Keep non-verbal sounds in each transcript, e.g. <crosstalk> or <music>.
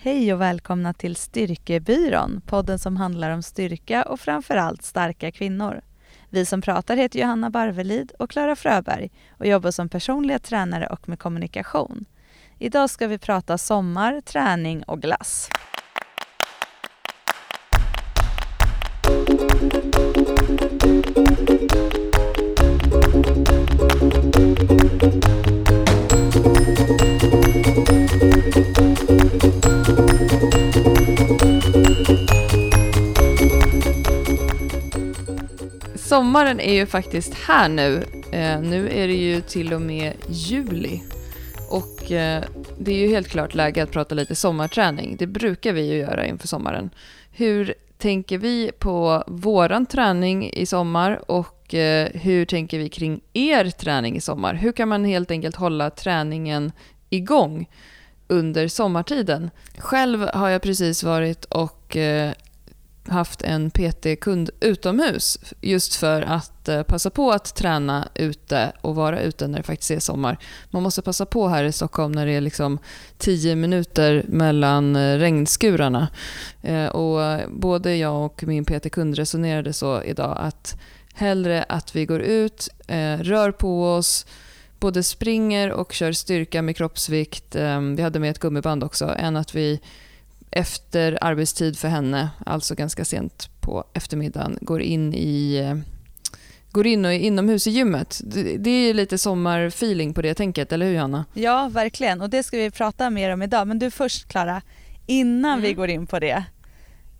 Hej och välkomna till Styrkebyrån, podden som handlar om styrka och framförallt starka kvinnor. Vi som pratar heter Johanna Barvelid och Klara Fröberg och jobbar som personliga tränare och med kommunikation. Idag ska vi prata sommar, träning och glass. Sommaren är ju faktiskt här nu. Eh, nu är det ju till och med juli. Och eh, det är ju helt klart läge att prata lite sommarträning. Det brukar vi ju göra inför sommaren. Hur tänker vi på våran träning i sommar och eh, hur tänker vi kring er träning i sommar? Hur kan man helt enkelt hålla träningen igång under sommartiden? Själv har jag precis varit och eh, haft en PT-kund utomhus just för att eh, passa på att träna ute och vara ute när det faktiskt är sommar. Man måste passa på här i Stockholm när det är liksom 10 minuter mellan eh, regnskurarna. Eh, och både jag och min PT-kund resonerade så idag att hellre att vi går ut, rör på oss, både springer och kör styrka med kroppsvikt, ehm, vi hade med ett gummiband också, än att vi efter arbetstid för henne, alltså ganska sent på eftermiddagen, går in i går in och är inomhus i gymmet. Det är lite sommarfeeling på det tänket, eller hur Johanna? Ja, verkligen. Och det ska vi prata mer om idag. Men du först Klara, innan mm. vi går in på det.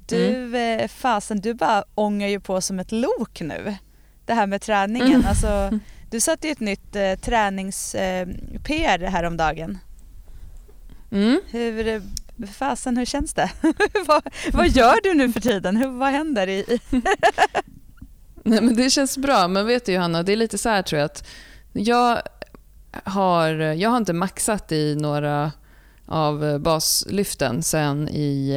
Du, mm. Eh, fasen, du bara ångar ju på som ett lok nu. Det här med träningen. Mm. <laughs> Alltså, du satte ju ett nytt eh, tränings-PR eh, häromdagen. Mm. Hur fasen hur känns det? <laughs> vad, vad, gör du nu för tiden? Hur, vad händer i... <laughs> Nej, men det känns bra, men vet du Johanna, det är lite så här tror jag att jag har, jag har inte maxat i några av baslyften sen i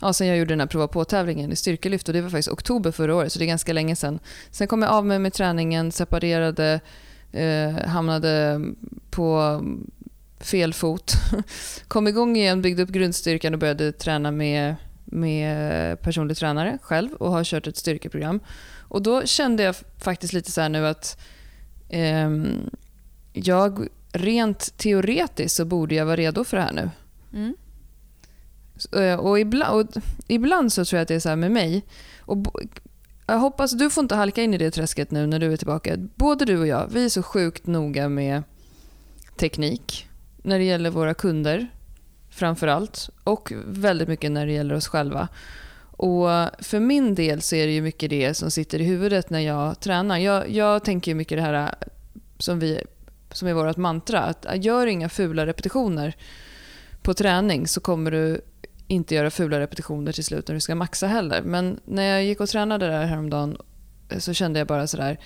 ja, sen jag gjorde den här prova på-tävlingen i styrkelyft och det var faktiskt oktober förra året så det är ganska länge sen. Sen kom jag av mig med träningen, separerade, eh, hamnade på fel fot. <laughs> Kom igång igen, byggde upp grundstyrkan och började träna med, med personlig tränare själv och har kört ett styrkeprogram. Och då kände jag faktiskt lite så nu att eh, jag rent teoretiskt så borde jag vara redo för det här nu. Mm. Eh, och, ibland, och ibland så tror jag att det är så här med mig. Och jag hoppas du får inte halka in i det träsket nu när du är tillbaka. Både du och jag, vi är så sjukt noga med teknik när det gäller våra kunder framför allt och väldigt mycket när det gäller oss själva. Och för min del så är det ju mycket det som sitter i huvudet när jag tränar. Jag, jag tänker mycket det här som, vi, som är vårt mantra, att gör inga fula repetitioner på träning så kommer du inte göra fula repetitioner till slut när du ska maxa heller. Men när jag gick och tränade där häromdagen så kände jag bara sådär,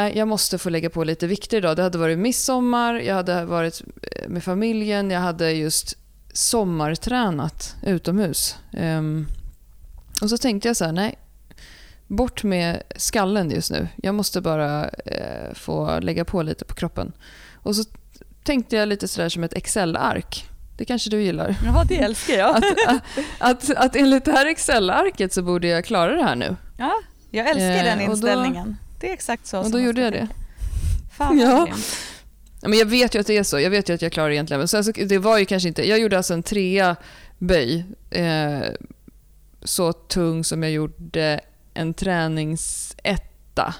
jag måste få lägga på lite vikter idag. Det hade varit midsommar, jag hade varit eh, med familjen, jag hade just sommartränat utomhus. Um, och så tänkte jag så här, nej, bort med skallen just nu. Jag måste bara eh, få lägga på lite på kroppen. Och så tänkte jag lite sådär som ett Excel-ark. Det kanske du gillar? Ja, det älskar jag. att, att, att, att enligt det här Excel-arket så borde jag klara det här nu. Ja, jag älskar den inställningen. Det är exakt så Och då gjorde jag det. Fan ja. Men jag vet ju att det är så. Jag vet ju att jag klarar egentligen. Men sen så, det var ju kanske inte... Jag gjorde alltså en trea böj. Eh, så tung som jag gjorde en träningsetta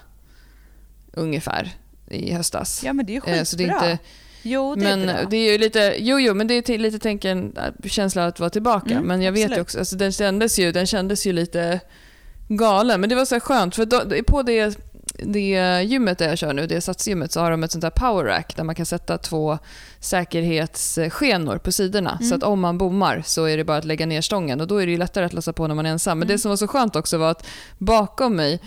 ungefär i höstas. Ja men det är ju skitbra. Eh, så det är inte, Jo, det men är. Det är ju lite, jo, jo, men det är lite tänk en känsla att vara tillbaka. Mm, men jag vet ju också, alltså, den, kändes ju, den kändes ju lite galen. Men det var så skönt, för då, på det det gymmet där jag kör nu, det satsgymmet, så har de ett sånt där power rack där man kan sätta två säkerhetsskenor på sidorna. Mm. Så att om man bommar så är det bara att lägga ner stången och då är det lättare att läsa på när man är ensam. Men mm. det som var så skönt också var att bakom mig,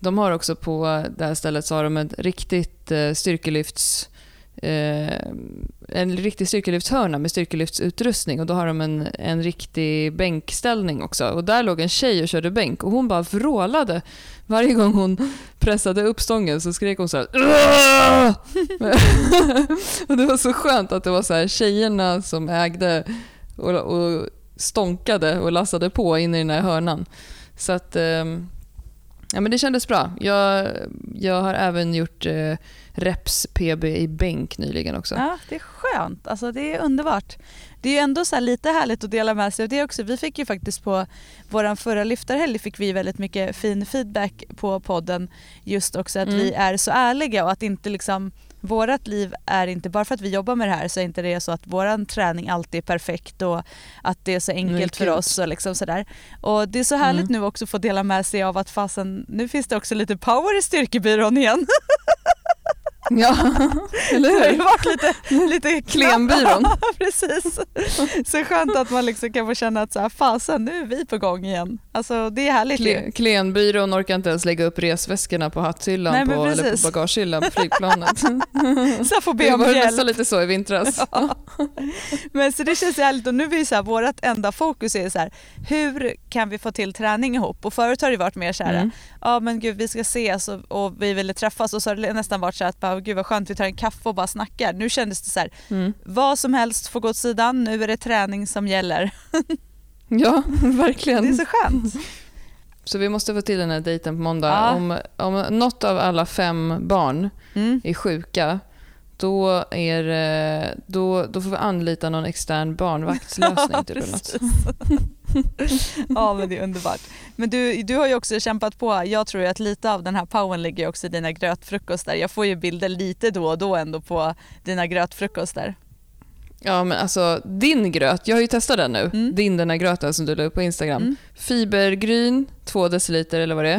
de har också på det här stället så har de ett riktigt eh, styrkelyfts Eh, en riktig styrkelyftshörna med styrkelyftsutrustning och då har de en, en riktig bänkställning också. Och där låg en tjej och körde bänk och hon bara vrålade. Varje gång hon pressade upp stången så skrek hon så här. <laughs> och det var så skönt att det var så här tjejerna som ägde och, och stånkade och lassade på in i den här hörnan. Så att, ehm, ja men det kändes bra. Jag, jag har även gjort eh, reps PB i bänk nyligen också. Ja, det är skönt. Alltså, det är underbart. Det är ju ändå så lite härligt att dela med sig av det också. Vi fick ju faktiskt på vår förra lyftarhelg fick vi väldigt mycket fin feedback på podden. Just också att Mm. vi är så ärliga och att inte liksom vårat liv är inte, bara för att vi jobbar med det här så är inte det så att våran träning alltid är perfekt och att det är så enkelt Nej, för oss och liksom sådär. Och det är så härligt Mm. nu också att få dela med sig av att fasen, nu finns det också lite power i styrkebyrån igen. <laughs> Ja, <laughs> eller Det har ju hur? varit lite, lite Klembyrån. <laughs> Ja, precis. Så skönt att man liksom kan få känna att så här, fasen nu är vi på gång igen. Alltså det är härligt ju. Klenbyrån orkar inte ens lägga upp resväskorna på hatthyllan Nej, på, eller på bagagehyllan på <laughs> flygplanet. Så jag får be Det om var hjälp. nästan lite så i vintras. Men så det känns härligt och nu är så här, vårt enda fokus är så här, hur kan vi få till träning ihop? Och förut har det varit mer så här, Mm. ja men gud vi ska ses och, och vi ville träffas och så har det nästan varit så här att bara, gud vad skönt vi tar en kaffe och bara snackar. Nu kändes det så här, Mm. vad som helst får gå åt sidan, nu är det träning som gäller. <laughs> Ja, <laughs> Det är verkligen. så skönt. <laughs> Så vi måste få till den här dejten på måndag. Ja. Om, om något av alla fem barn Mm. är sjuka, då, är, det- då, då får vi anlita någon extern barnvaktslösning. typ, eller något. <laughs> ja men det är underbart. Men du, du har ju också kämpat på, jag tror att lite av den här powern ligger också i dina grötfrukostar. Jag får ju bilder lite då och då ändå på dina grötfrukostar. Ja, men alltså din gröt, jag har ju testat den nu. Mm. Din den här gröten som du la upp på Instagram. Mm. Fibergryn, två deciliter eller vad det är.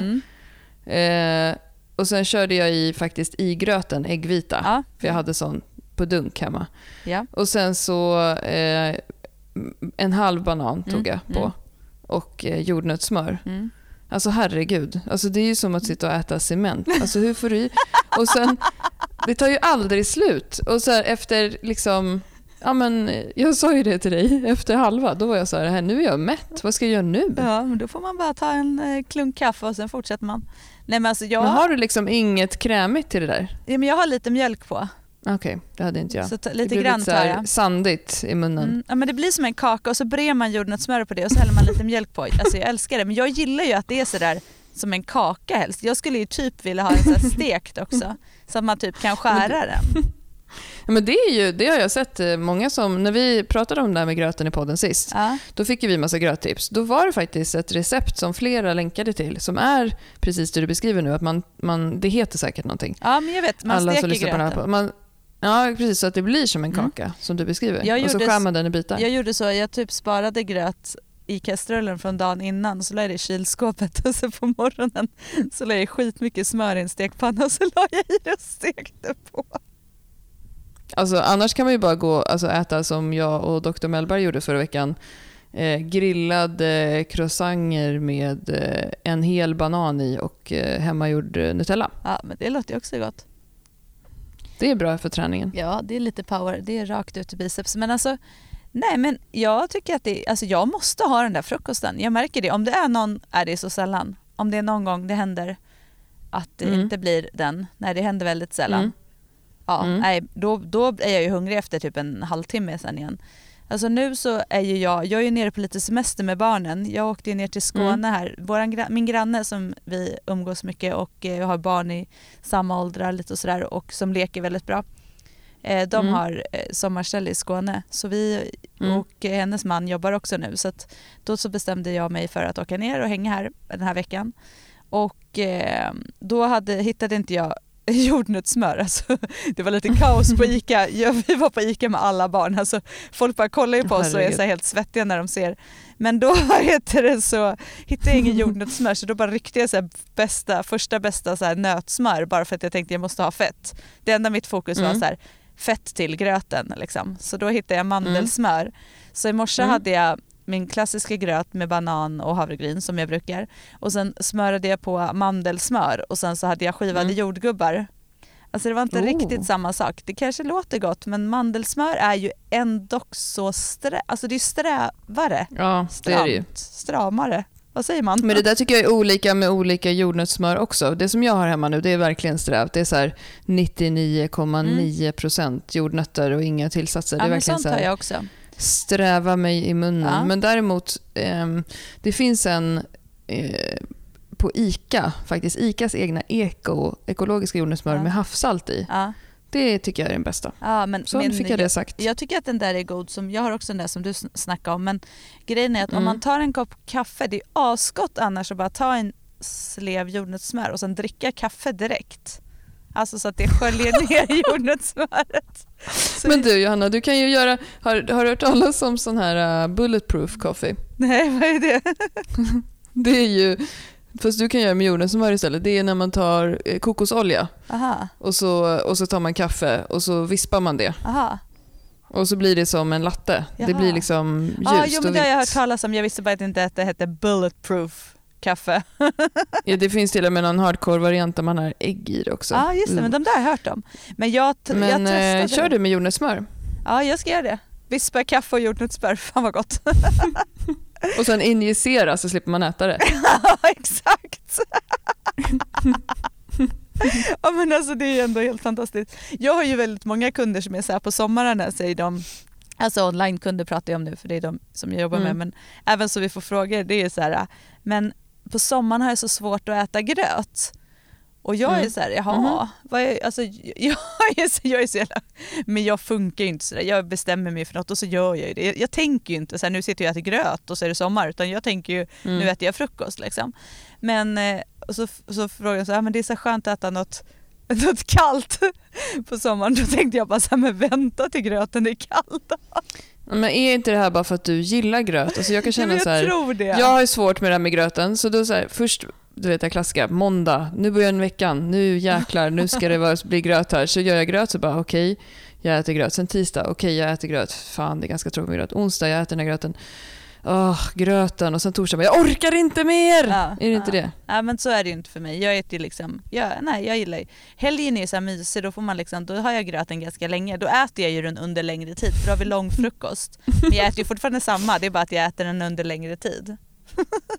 Mm. Eh, och sen körde jag i faktiskt i gröten äggvita. Ja. För jag hade sån på dunk hemma. Ja. Och sen så eh, en halv banan tog Mm, jag på. mm. Och eh, jordnötssmör. Mm. Alltså herregud. Alltså, det är ju som att sitta och äta cement. <laughs> Alltså hur får du? Och sen, det tar ju aldrig slut. Och så här, efter liksom... Ja, men, jag sa ju det till dig efter halva. Då var jag så här, "Här, nu är jag mätt. Vad ska jag göra nu? ja, men då får man bara ta en eh, klunk kaffe och sen fortsätter man. Nej men alltså jag, Men har du liksom inget krämigt till det där? ja, men jag har lite mjölk på. Okej, det hade inte jag. Så ta, det lite blir grann lite så sandigt i munnen. Mm, ja, men det blir som en kaka och så brer man jordnötssmör på det och så häller man lite mjölk på. Alltså jag älskar det men jag gillar ju att det är sådär som en kaka helst. Jag skulle ju typ vilja ha den så stekt också så att man typ kan skära den. Ja, men det, är ju, det har jag sett eh, många som, när vi pratade om det här med gröten i podden sist, Ja. då fick vi massa gröttips. Då var det faktiskt ett recept som flera länkade till som är precis det du beskriver nu, att man, man, det heter säkert någonting. ja men jag vet, man Alla som steker lyssnar på här gröten. man, Ja, precis. Så att det blir som en Mm. kaka som du beskriver. Jag och så skär man den i bitar. Jag gjorde så, jag typ sparade gröt i kastrullen från dagen innan och så la jag det i kylskåpet <laughs> och så på morgonen så la jag skitmycket smör i en stekpanna och så la jag i det och stekte på. Alltså, annars kan man ju bara gå alltså, äta som jag och Dr. Mellberg gjorde förra veckan. Eh, grillade croissanter med eh, en hel banan i och eh, hemmagjord eh, Nutella. Ja men det låter ju också gott. Det är bra för träningen. Ja, det är lite power. Det är rakt ut i biceps. Men alltså, nej men jag tycker att det, alltså jag måste ha den där frukosten. Jag märker det. Om det är någon, är det så sällan. Om det är någon gång det händer att det Mm. inte blir den. Nej, det händer väldigt sällan. Mm. Ja, Mm. nej, då, då är jag ju hungrig efter typ en halvtimme sen igen. Alltså nu så är ju jag, jag är ju nere på lite semester med barnen. Jag åkte ju ner till Skåne Mm. här. Våran, min granne som vi umgås mycket och eh, har barn i samma åldrar lite och sådär och som leker väldigt bra. Eh, de Mm. har eh, sommarställe i Skåne så vi Mm. och hennes man jobbar också nu så att då så bestämde jag mig för att åka ner och hänga här den här veckan. Och eh, då hade, hittade inte jag <laughs> jordnötssmör. Alltså, det var lite kaos på <laughs> ICA. Ja, vi var på ICA med alla barn. Alltså, folk bara kollar ju på oss och är så helt svettiga när de ser. Men då <laughs> heter det så, hittade jag ingen jordnötssmör så då bara ryckte jag så bästa, första bästa så nötsmör bara för att jag tänkte jag måste ha fett. Det enda mitt fokus var Mm. så här, fett till gröten. Liksom. Så då hittade jag mandelsmör. Så i morse Mm. hade jag min klassiska gröt med banan och havregryn som jag brukar. Och sen smörade jag på mandelsmör och sen så hade jag skivade Mm. jordgubbar. Alltså det var inte Oh. riktigt samma sak. Det kanske låter gott men mandelsmör är ju ändå så strä... Alltså det är strävare. Ja, det är det ju. Stramare. Vad säger man? Men det där tycker jag är olika med olika jordnötssmör också. Det som jag har hemma nu det är verkligen strävt. Det är så här 99,9% jordnötter och inga tillsatser. ja, det är verkligen sånt så har här jag också. Sträva mig i munnen. Ja. Men däremot, ehm, det finns en eh, på ICA, faktiskt ICAs egna eko, ekologiska jordnötssmör Ja. med havssalt i. Ja, Det tycker jag är den bästa. ja men, Så men fick jag det sagt. Jag tycker att den där är god. Som, jag har också den där som du sn- snackade om. Men grejen är att om Mm. man tar en kopp kaffe, det är asgott annars att bara ta en slev jordnötssmör och sen dricka kaffe direkt. Alltså så att det sköljer ner <laughs> jordnötssmöret. Men du Johanna, du kan ju göra, har, har du hört talas om sån här uh, bulletproof coffee? Nej, vad är det? <laughs> Det är ju, fast du kan göra med jordnötssmör istället, det är när man tar eh, kokosolja Aha, och så, och så tar man kaffe och så vispar man det. aha. Och så blir det som en latte. Det Jaha. blir liksom ljust Ja, jo, men och det har jag hört vitt. talas om. Jag visste bara inte inte att det hette bulletproof kaffe. <laughs> Ja, det finns till och med någon hardcore-variant där man har ägg i det också. Ja, just det. Men de där har jag hört om. Men jag, t- jag Men testade. eh, kör du med jordnötssmör Ja, jag ska göra det. Vispa kaffe och jordnötssmör. <laughs> Fan vad gott. <laughs> och sen injicera så slipper man äta det. Ja, exakt. ja, men alltså, det är ändå helt fantastiskt. Jag har ju väldigt många kunder som är så här på sommarna säger de Alltså onlinekunder pratar jag om nu för det är de som jag jobbar med Mm. men även så vi får frågor det är så här men på sommaren har jag så svårt att äta gröt. Och jag är Mm. så här, jaha, Mhm. vad är, alltså, <laughs> jag, är så, jag är så jävla, men jag funkar ju inte sådär. Jag bestämmer mig för något och så gör jag ju det. Jag, jag tänker ju inte så här, nu sitter jag och äter gröt och så är det sommar utan jag tänker ju Mm. nu äter jag frukost liksom. Men eh, och så, så frågade jag så här, men det är så skönt att äta något, <laughs> något kallt <laughs> på sommaren. Då tänkte jag bara så här, men vänta till gröten är kall. Men är inte det här bara för att du gillar gröt? Alltså jag kan <laughs> känna men så jag här, tror det. jag har svårt med det här med gröten så då så här, först du vet jag klassiska, måndag, nu börjar en veckan, nu jäklar, nu ska det vara, bli gröt här. Så gör jag gröt så bara okej, jag äter gröt. Sen tisdag, okej jag äter gröt. Fan det är ganska tråkigt med gröt. Onsdag, jag äter den här gröten. Åh, gröten. Och sen torsdag, bara, jag orkar inte mer! Ja, är det inte ja. det? Ja men så är det ju inte för mig. Jag äter ju liksom, ja, nej jag gillar ju, helgen är så här mysig, då får man liksom, då har jag gröten ganska länge. Då äter jag ju den under längre tid för då har vi lång frukost. Men jag äter ju fortfarande samma, det är bara att jag äter den under längre tid. <laughs>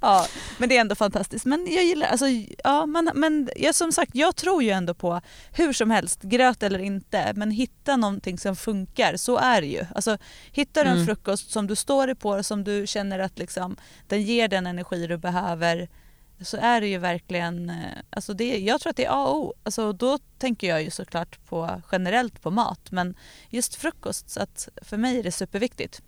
ja, men det är ändå fantastiskt. Men jag gillar, alltså, ja, men, men jag, som sagt, jag tror ju ändå på hur som helst, gröt eller inte, men hitta någonting som funkar, så är det ju. Alltså, hittar du en Mm. frukost som du står dig på, som du känner att liksom, den ger den energi du behöver, så är det ju verkligen, eh, alltså det, jag tror att det är A och O. Alltså då tänker jag ju såklart på generellt på mat, men just frukost, så att för mig är det superviktigt.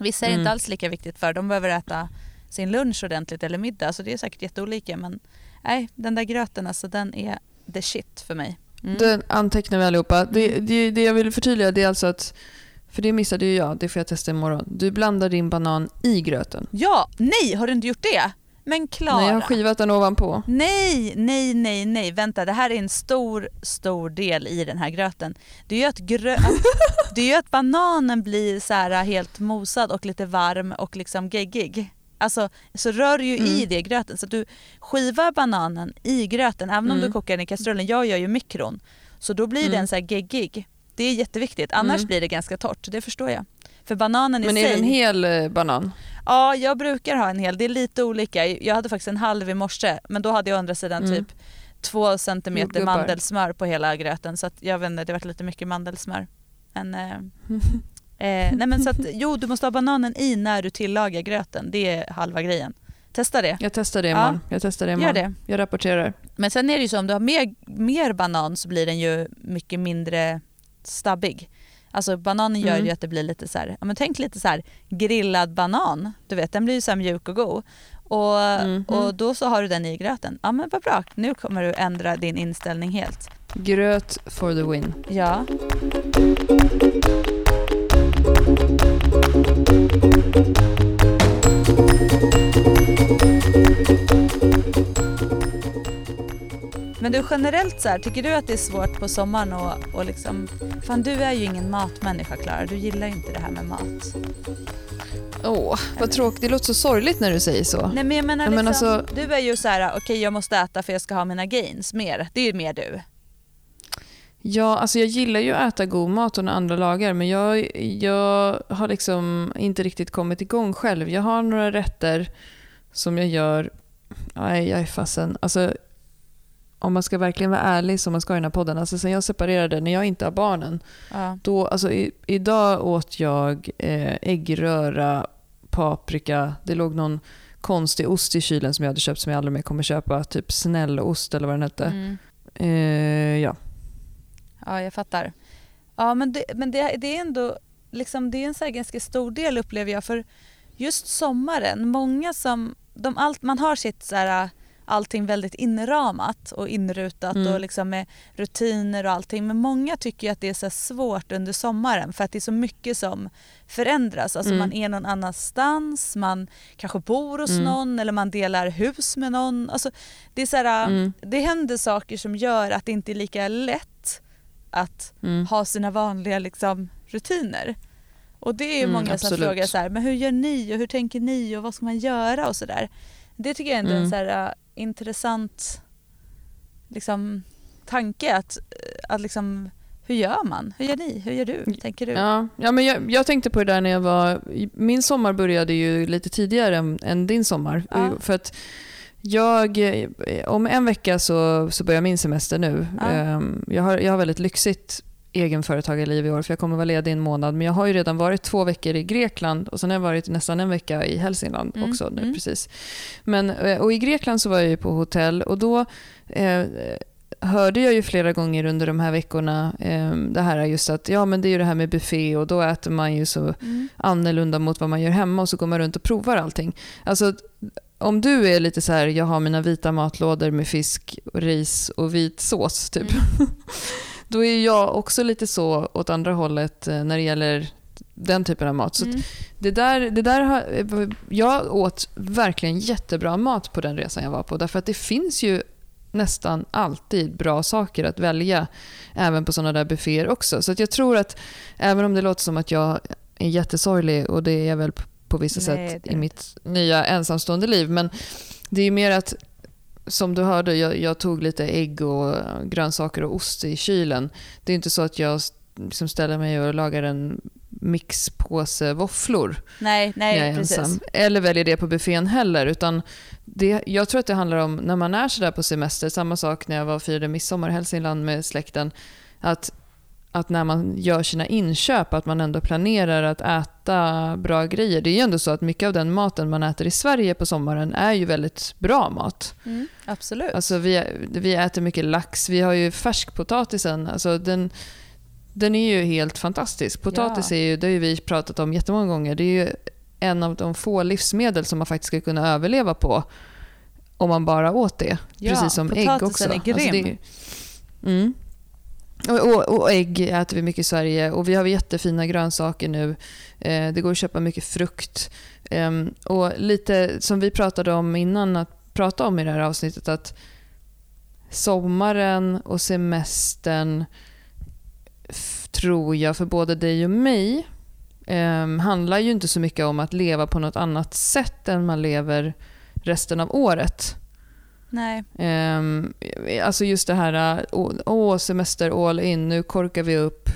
Vissa är det Mm. inte alls lika viktigt för, de behöver äta sin lunch ordentligt eller middag, så det är säkert jätteolika, men nej, den där gröten alltså, den är the shit för mig. Mm. Den antecknar vi allihopa. Det, det, det jag vill förtydliga det är alltså att, för det missade ju jag, det får jag testa imorgon. Du blandar din banan i gröten. Ja, nej, har du inte gjort det? Men Klara. Nej, jag har skivat den ovanpå. Nej, nej, nej, nej, vänta det här är en stor, stor del i den här gröten. Det är ju att, grö- <laughs> det är att bananen blir så här helt mosad och lite varm och liksom geggig. Alltså så rör du ju i Mm. det i gröten så att du skivar bananen i gröten även om Mm. du kokar den i kastrullen. Jag gör ju mikron. Så då blir Mm. den så här geggig. Det är jätteviktigt annars Mm. blir det ganska torrt, det förstår jag. För bananen i Men sig... är det en hel eh, banan? Ja, jag brukar ha en hel. Det är lite olika. Jag hade faktiskt en halv i morse men då hade jag å andra sidan Mm. typ två centimeter Jordgubbar. mandelsmör på hela gröten så att jag vet inte, det var lite mycket mandelsmör. Men, <laughs> eh, nej men så att, jo, du måste ha bananen i när du tillagar gröten. Det är halva grejen. Testa det. Jag testar det Ja. imorgon. Jag testar det Gör imorgon. det. Jag rapporterar. Men sen är det ju så om du har mer, mer banan så blir den ju mycket mindre stabbig. Alltså bananen gör Mm. ju att det blir lite så här, ja men tänk lite så här grillad banan. Du vet den blir ju så mjuk och god. Och, Mhm. och då så har du den i gröten. Ja men vad bra, nu kommer du ändra din inställning helt. Gröt for the win. Ja. Men du generellt så här, tycker du att det är svårt på sommaren och, och liksom, fan du är ju ingen matmänniska Klara, du gillar ju inte det här med mat. Åh, vad tråkigt. Det låter så sorgligt när du säger så. Nej men jag menar Ja, men liksom, alltså- du är ju så här, okej jag måste äta för jag ska ha mina gains mer, det är ju mer du. Ja, alltså jag gillar ju att äta god mat och när andra lagar men jag, jag har liksom inte riktigt kommit igång själv. Jag har några rätter som jag gör, nej jag är fasen, alltså om man ska verkligen vara ärlig som man ska i den här podden, alltså sen jag separerade, när jag inte har barnen, Ja. då, alltså i, idag åt jag eh, äggröra, paprika, det låg någon konstig ost i kylen som jag hade köpt som jag aldrig mer kommer köpa, typ snällost eller vad den hette. Mm. Eh, ja. Ja, jag fattar. Ja, men det, men det, det är ändå liksom, det är en så ganska stor del upplever jag för just sommaren, många som, de, allt, man har sitt så här, allting väldigt inramat och inrutat Mm. och liksom med rutiner och allting men många tycker att det är så svårt under sommaren för att det är så mycket som förändras. Alltså Mm. man är någon annanstans, man kanske bor hos Mm. någon eller man delar hus med någon. Alltså, det, är så här, Mm. det händer saker som gör att det inte är lika lätt att Mm. ha sina vanliga liksom, rutiner. Och det är ju Mm, många som absolut. frågar så här, men hur gör ni och hur tänker ni och vad ska man göra och sådär. Det tycker jag ändå är en Mm. så här, äh, intressant liksom, tanke att, äh, att liksom, hur gör man? Hur gör ni? Hur gör du? Tänker du? Ja, ja men jag, jag tänkte på det där när jag var... Min sommar började ju lite tidigare än, än din sommar. Ja. För att jag, eh, om en vecka så, så börjar min semester nu. Ja. Ehm, Jag, har, jag har väldigt lyxigt egenföretagarliv i år för jag kommer vara ledig en månad. Men jag har ju redan varit två veckor i Grekland och sen har jag varit nästan en vecka i Hälsingland Mm, också nu mm. precis. Men, eh, och i Grekland så var jag ju på hotell och då eh, hörde jag ju flera gånger under de här veckorna eh, det här just att ja men det är ju det här med buffé och då äter man ju så Mm. annorlunda mot vad man gör hemma och så går man runt och provar allting. Alltså om du är lite så här, jag har mina vita matlådor med fisk, och ris och vit sås typ. Mm. <laughs> Då är jag också lite så åt andra hållet eh, när det gäller den typen av mat. Så Mm. det där, det där har, jag åt verkligen jättebra mat på den resan jag var på. Därför att det finns ju nästan alltid bra saker att välja. Även på sådana där bufféer också. Så att jag tror att även om det låter som att jag är jättesorglig och det är jag väl på- vissa Nej, sätt i mitt nya ensamstående liv. Men det är mer att som du hörde, jag, jag tog lite ägg och grönsaker och ost i kylen. Det är inte så att jag liksom ställer mig och lagar en mixpåse våfflor Nej, när jag nej är precis. ensam. Eller väljer det på buffén heller. Utan det, jag tror att det handlar om när man är sådär på semester, samma sak när jag var och firade midsommar i Hälsingland med släkten, att, att när man gör sina inköp, att man ändå planerar att äta bra grejer. Det är ju ändå så att mycket av den maten man äter i Sverige på sommaren är ju väldigt bra mat. Mm, absolut. Alltså vi, vi äter mycket lax, vi har ju färskpotatisen, alltså den, den är ju helt fantastisk. Potatis Ja. är ju, det har ju vi pratat om jättemånga gånger, det är ju en av de få livsmedel som man faktiskt ska kunna överleva på om man bara åt det. Ja, Precis som ägg potatisen också. är Alltså grym. det är ju- mm och, och, och ägg äter vi mycket i Sverige och vi har jättefina grönsaker nu. Eh, det går att köpa mycket frukt. Ehm, och lite som vi pratade om innan att prata om i det här avsnittet att sommaren och semestern tror jag för både dig och mig ehm, handlar ju inte så mycket om att leva på något annat sätt än man lever resten av året. Nej. Um, alltså just det här, äh, åh, åh, semester all in, nu korkar vi upp,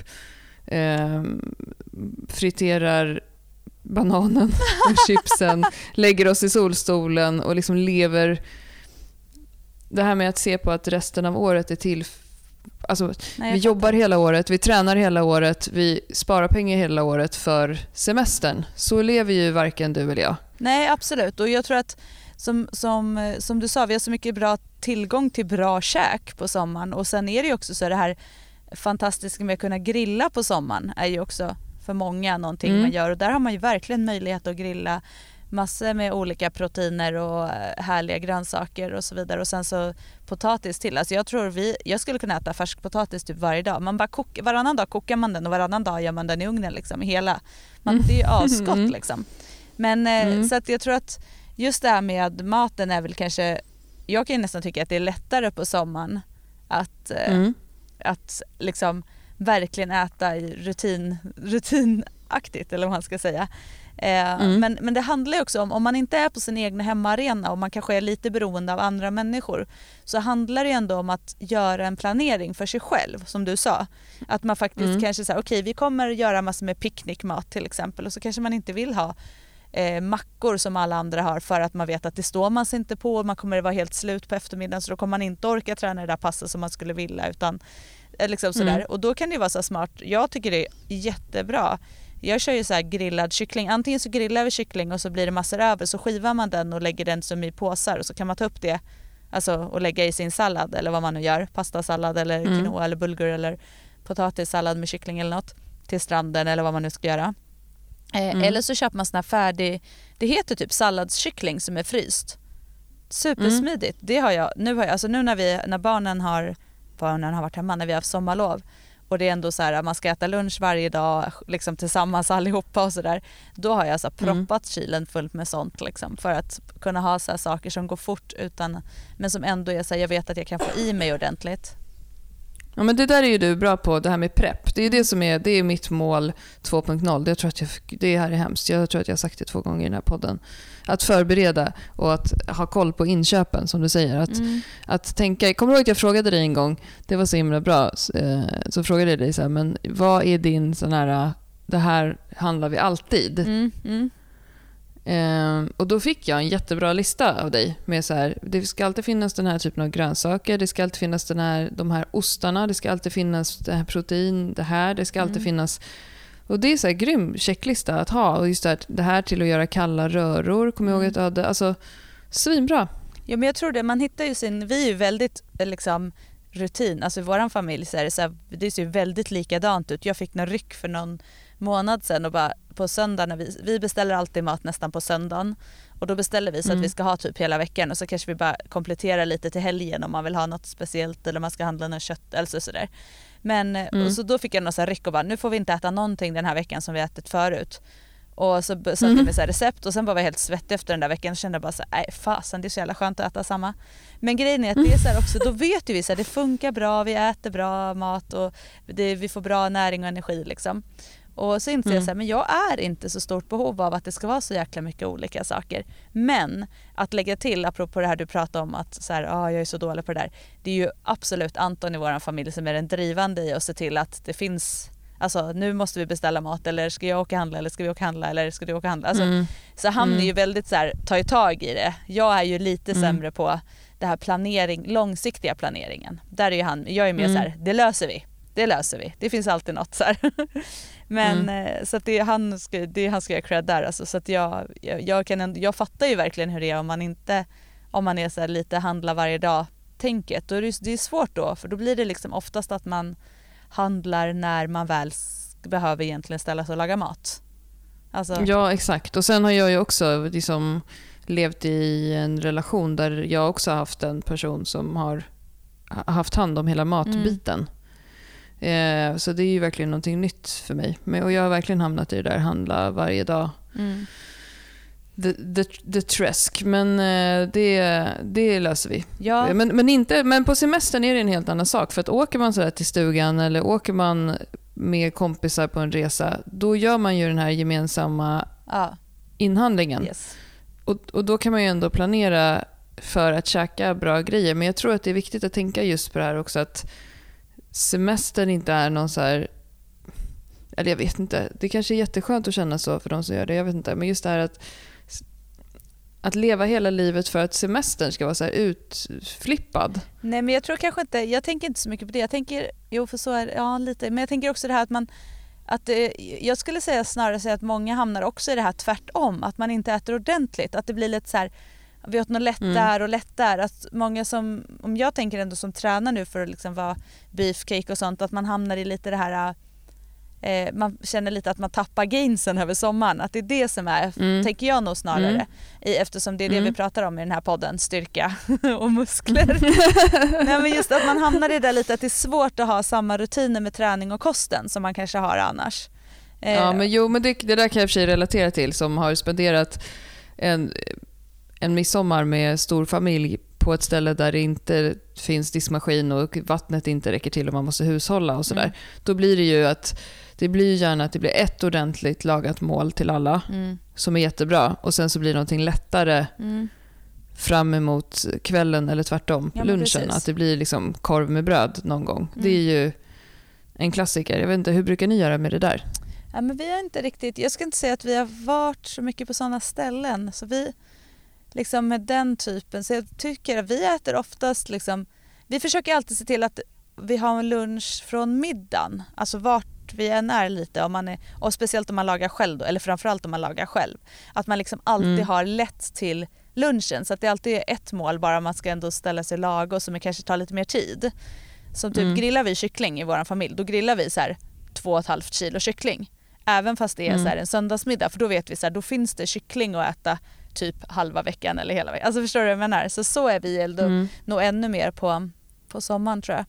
ehm, friterar bananen <laughs> och chipsen, lägger oss i solstolen och liksom lever... Det här med att se på att resten av året är till... Alltså, nej vi jobbar fattar. hela året, vi tränar hela året, vi sparar pengar hela året för semestern. Så lever ju varken du eller jag. Nej absolut och jag tror att som, som, eh, som du sa, vi har så mycket bra tillgång till bra käk på sommaren och sen är det ju också så det här fantastiska med att kunna grilla på sommaren är ju också för många någonting Mm. man gör och där har man ju verkligen möjlighet att grilla massor med olika proteiner och eh, härliga grönsaker och så vidare och sen så potatis till. Alltså jag tror vi, jag skulle kunna äta färskpotatis typ varje dag. Man bara kok, varannan dag kokar man den och varannan dag gör man den i ugnen liksom hela. Man, Mm. Det är ju asgott <laughs> Mm. liksom. Men eh, Mm. så att jag tror att just det här med maten är väl kanske, jag kan nästan tycka att det är lättare på sommaren att, eh, Mm. att liksom verkligen äta i rutin, rutinaktigt eller vad man ska säga. Eh, Mm. men, men det handlar ju också om, om man inte är på sin egna hemmaarena och man kanske är lite beroende av andra människor så handlar det ju ändå om att göra en planering för sig själv som du sa. Att man faktiskt Mm. kanske säger okej vi kommer göra massor med picknickmat till exempel och så kanske man inte vill ha eh, mackor som alla andra har för att man vet att det står man sig inte på, man kommer vara helt slut på eftermiddagen så då kommer man inte orka träna det där passet som man skulle vilja utan eh, liksom sådär. Mm. Och då kan det vara så smart, jag tycker det är jättebra. Jag kör ju så grillad kyckling, antingen så grillar vi kyckling och så blir det massor över så skivar man den och lägger den som i påsar och så kan man ta upp det alltså, och lägga i sin sallad eller vad man nu gör, pastasallad eller mm. quinoa eller bulgur eller potatissallad med kyckling eller något till stranden eller vad man nu ska göra. Eh, mm. Eller så köper man sån här färdig, det heter typ salladskyckling som är fryst. Supersmidigt. Mm. Det har jag, nu, har jag, alltså nu när, vi, när barnen har, barnen har varit hemma, när vi har haft sommarlov och det är ändå så här man ska äta lunch varje dag liksom tillsammans allihopa och sådär. Då har jag så mm. proppat mm. kylen fullt med sånt liksom för att kunna ha så saker som går fort utan men som ändå är så här, jag vet att jag kan få i mig ordentligt. Ja, men det där är ju du bra på, det här med prepp. Det är det som är, det är mitt mål 2.0. Det, tror att jag, det här är hemskt. Jag tror att jag har sagt det två gånger i den här podden. Att förbereda och att ha koll på inköpen, som du säger. Att, mm. att tänka, kommer du ihåg att jag frågade dig en gång, det var så himla bra, eh, så frågade jag dig så här, men vad är din sån här, det här handlar vi alltid. Mm. Mm. Eh, och Då fick jag en jättebra lista av dig. med så här, Det ska alltid finnas den här typen av grönsaker, det ska alltid finnas den här, de här ostarna, det ska alltid finnas det här protein, det här, det ska alltid mm. finnas... Och Det är så här grym checklista att ha. Och just det här, det här till att göra kalla röror, kommer jag ihåg att du hade. Alltså, svinbra. Ja, men jag tror det. Man hittar ju sin... Vi är ju väldigt liksom, rutin. Alltså I vår familj så är det, så här, det ser väldigt likadant ut. Jag fick någon ryck för någon månad sedan och bara på söndag när vi, vi beställer alltid mat nästan på söndagen och då beställer vi så mm. att vi ska ha typ hela veckan och så kanske vi bara kompletterar lite till helgen om man vill ha något speciellt eller man ska handla något kött eller sådär. Men mm. så då fick jag någon så ryck och bara nu får vi inte äta någonting den här veckan som vi ätit förut. Och så satte mm. jag med så recept och sen var jag helt svettig efter den där veckan och kände bara så nej fasen det är så jävla skönt att äta samma. Men grejen är att det är så också, då vet ju vi att det funkar bra, vi äter bra mat och det, vi får bra näring och energi liksom. Och så inser mm. jag så här, men jag är inte så stort behov av att det ska vara så jäkla mycket olika saker. Men att lägga till, apropå det här du pratade om att så här, ah, jag är så dålig på det där. Det är ju absolut Anton i vår familj som är den drivande i att se till att det finns Alltså nu måste vi beställa mat eller ska jag åka handla eller ska vi åka handla eller ska du åka handla? Alltså, mm. Så han mm. är ju väldigt så här, tar tag i det. Jag är ju lite mm. sämre på det här planering, långsiktiga planeringen. Där är ju han, jag är mer mm. så här, det löser vi. Det löser vi. Det finns alltid något så <laughs> Men mm. Eh, så att det, han ska, det, han ska jag cred där alltså, så att jag, jag, jag, kan ändå, jag fattar ju verkligen hur det är om man inte, om man är så lite handla varje dag tänket. Då är det, det är svårt då för då blir det liksom oftast att man handlar när man väl behöver egentligen ställa sig och laga mat. Alltså... Ja exakt och sen har jag ju också liksom levt i en relation där jag också haft en person som har haft hand om hela matbiten. Mm. Eh, så det är ju verkligen någonting nytt för mig. Men, och jag har verkligen hamnat i det där handla varje dag. Mm. The, the, the träsk, men eh, det, det löser vi. Ja. Men, men, inte, men på semestern är det en helt annan sak. För att åker man så till stugan eller åker man med kompisar på en resa, då gör man ju den här gemensamma ja. inhandlingen. Yes. Och, och då kan man ju ändå planera för att käka bra grejer. Men jag tror att det är viktigt att tänka just på det här också att semestern inte är någon så här... Eller jag vet inte. Det kanske är jätteskönt att känna så för de som gör det. Jag vet inte. Men just det här att, att leva hela livet för att semestern ska vara så utflippad. Nej men jag tror kanske inte, jag tänker inte så mycket på det. Jag tänker, jo för så är det, ja lite. Men jag tänker också det här att man att eh, jag skulle säga snarare säga att många hamnar också i det här tvärtom, att man inte äter ordentligt. Att det blir lite så här, vi åt något lätt mm. där och lätt där. Att många som, om jag tänker ändå som tränar nu för att liksom vara beefcake och sånt, att man hamnar i lite det här eh, man känner lite att man tappar gainsen över sommaren. Att det är det som är, mm. tänker jag nog snarare, mm. eftersom det är det vi mm. pratar om i den här podden, styrka <laughs> och muskler. <laughs> Nej, men just att man hamnar i det där lite att det är svårt att ha samma rutiner med träning och kosten som man kanske har annars. Eh, ja men jo men det, det där kan jag i och för sig relatera till som har spenderat en en midsommar med stor familj på ett ställe där det inte finns diskmaskin och vattnet inte räcker till och man måste hushålla och sådär. Mm. Då blir det ju att det blir gärna att det blir ett ordentligt lagat mål till alla mm. som är jättebra och sen så blir det någonting lättare mm. fram emot kvällen eller tvärtom, ja, lunchen. Att det blir liksom korv med bröd någon gång. Det är mm. ju en klassiker. Jag vet inte, hur brukar ni göra med det där? Ja, men vi har inte riktigt, jag ska inte säga att vi har varit så mycket på sådana ställen. Så vi, liksom med den typen, så jag tycker att vi äter oftast liksom, vi försöker alltid se till att vi har en lunch från middagen. Alltså vart vi än är lite, om man är, och speciellt om man lagar själv då, eller framförallt om man lagar själv. Att man liksom alltid Mm. har lätt till lunchen så att det alltid är ett mål bara man ska ändå ställa sig lagom som kanske tar lite mer tid. Som typ Mm. grillar vi kyckling i vår familj, då grillar vi så här två och ett halvt kilo kyckling. Även fast det är Mm. så en söndagsmiddag för då vet vi så här, då finns det kyckling att äta typ halva veckan eller hela veckan. Alltså förstår du vad jag menar? Så så är vi ändå Mm. nog ännu mer på, på sommaren tror jag.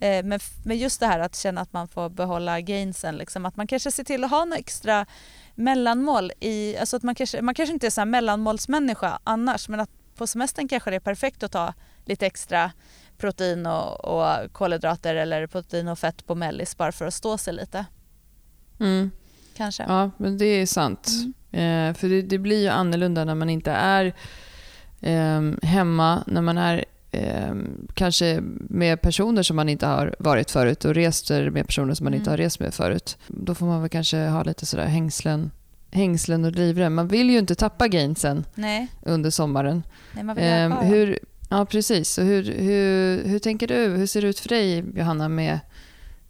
Eh, men, men just det här att känna att man får behålla gainsen, liksom, att man kanske ser till att ha något extra mellanmål i, alltså att man kanske, man kanske inte är så här mellanmålsmänniska annars men att på semestern kanske det är perfekt att ta lite extra protein och, och kolhydrater eller protein och fett på mellis bara för att stå sig lite Mm. Kanske. Ja, men det är sant. Mm. Eh, för det, det blir ju annorlunda när man inte är ehm, hemma, när man är ehm, kanske med personer som man inte har varit förut och reser med personer som man inte Mm. har rest med förut. Då får man väl kanske ha lite sådär hängslen, hängslen och livrem. Man vill ju inte tappa gainsen Nej, under sommaren. nej man vill dem. hur, ja, precis. Så hur, hur, hur tänker du? Hur ser det ut för dig, Johanna, med,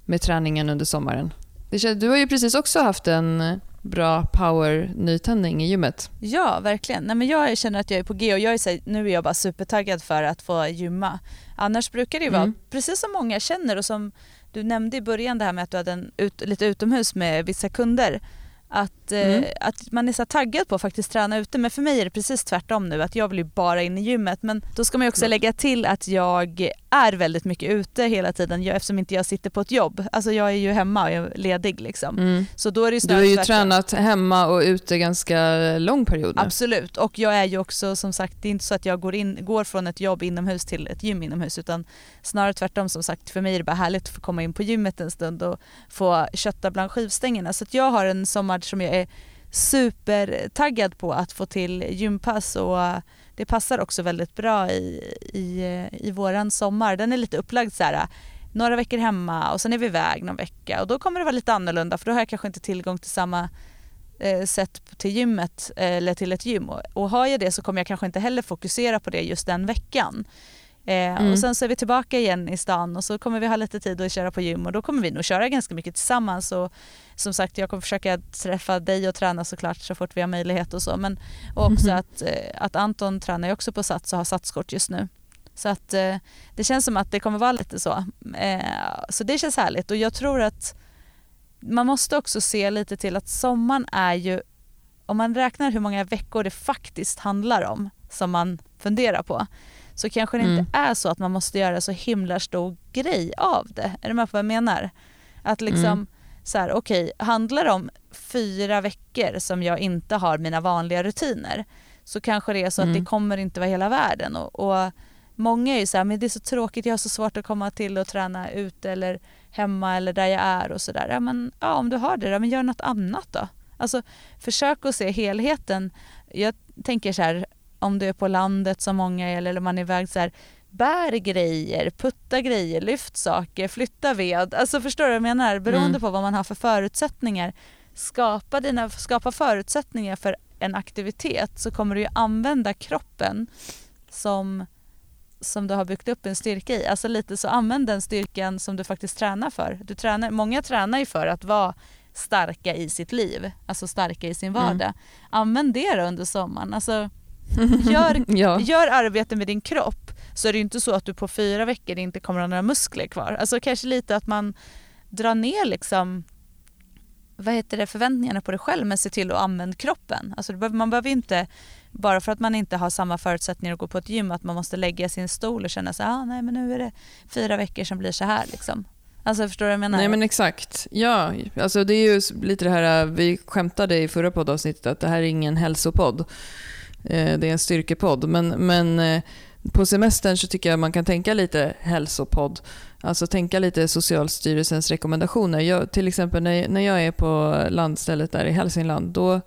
med träningen under sommaren? Det du har ju precis också haft en bra power-nytändning i gymmet. Ja, verkligen. Nej, men jag känner att jag är på G och jag är så här, nu är jag bara supertaggad för att få gymma. Annars brukar det ju vara, Mm. precis som många känner och som du nämnde i början det här med att du hade en ut, lite utomhus med vissa kunder. Att, Mm. eh, att man är så taggad på att faktiskt träna ute men för mig är det precis tvärtom nu att jag vill ju bara in i gymmet men då ska man ju också Mm. lägga till att jag är väldigt mycket ute hela tiden jag, eftersom inte jag sitter på ett jobb. Alltså jag är ju hemma och jag är ledig liksom. Så då är det Du har ju tvärtom. tränat hemma och ute ganska lång period nu. Absolut, och jag är ju också som sagt, det är inte så att jag går, in, går från ett jobb inomhus till ett gym inomhus utan snarare tvärtom som sagt, för mig är det bara härligt att få komma in på gymmet en stund och få kötta bland skivstängerna. Så att jag har en sommar som jag är supertaggad på att få till gympass och det passar också väldigt bra i, i, i våran sommar. Den är lite upplagd så här några veckor hemma och sen är vi iväg någon vecka och då kommer det vara lite annorlunda för då har jag kanske inte tillgång till samma eh, sätt till gymmet eh, eller till ett gym och, och har jag det så kommer jag kanske inte heller fokusera på det just den veckan. Eh, Mm. Och sen så är vi tillbaka igen i stan och så kommer vi ha lite tid att köra på gym och då kommer vi nog köra ganska mycket tillsammans och som sagt jag kommer försöka träffa dig och träna såklart så fort vi har möjlighet och så men och också Mhm. att, eh, att Anton tränar ju också på Sats och har satskort just nu. Så att eh, det känns som att det kommer vara lite så. Så det känns härligt och jag tror att man måste också se lite till att sommaren är ju, om man räknar hur många veckor det faktiskt handlar om som man funderar på, så kanske det Mm. inte är så att man måste göra så himla stor grej av det. Är du med på vad jag menar? Att liksom Mm. så här, okej, handlar det om fyra veckor som jag inte har mina vanliga rutiner så kanske det är så att Mm. det kommer inte vara hela världen. Och, och Många är ju så här, men det är så tråkigt, jag har så svårt att komma till och träna ute eller hemma eller där jag är och sådär. Ja, men ja, om du har det, då, men gör något annat då. Alltså försök att se helheten. Jag tänker så här, om du är på landet som många är eller man är iväg så här, bär grejer, putta grejer, lyft saker, flytta ved. Alltså förstår du vad jag menar? Beroende Mm. på vad man har för förutsättningar. Skapa, dina, skapa förutsättningar för en aktivitet så kommer du ju använda kroppen som, som du har byggt upp en styrka i. Alltså lite så använd den styrkan som du faktiskt tränar för. Du tränar, många tränar ju för att vara starka i sitt liv, alltså starka i sin Mm. vardag. Använd det då under sommaren. Alltså, gör, <laughs> ja. gör arbete med din kropp så är det ju inte så att du på fyra veckor inte kommer att ha några muskler kvar. Alltså kanske lite att man drar ner liksom vad heter det, förväntningarna på dig själv men se till att använda kroppen. Alltså man behöver inte, bara för att man inte har samma förutsättningar att gå på ett gym, att man måste lägga sin stol och känna så ah, nej men nu är det fyra veckor som blir så här liksom. Alltså förstår du vad jag menar? Nej men exakt. Ja, alltså det är ju lite det här, vi skämtade i förra poddavsnittet att det här är ingen hälsopodd. Eh, det är en styrkepodd. Men, men eh, på semestern så tycker jag man kan tänka lite hälsopodd. Alltså tänka lite Socialstyrelsens rekommendationer. Jag, till exempel när, när jag är på landstället där i Hälsingland, då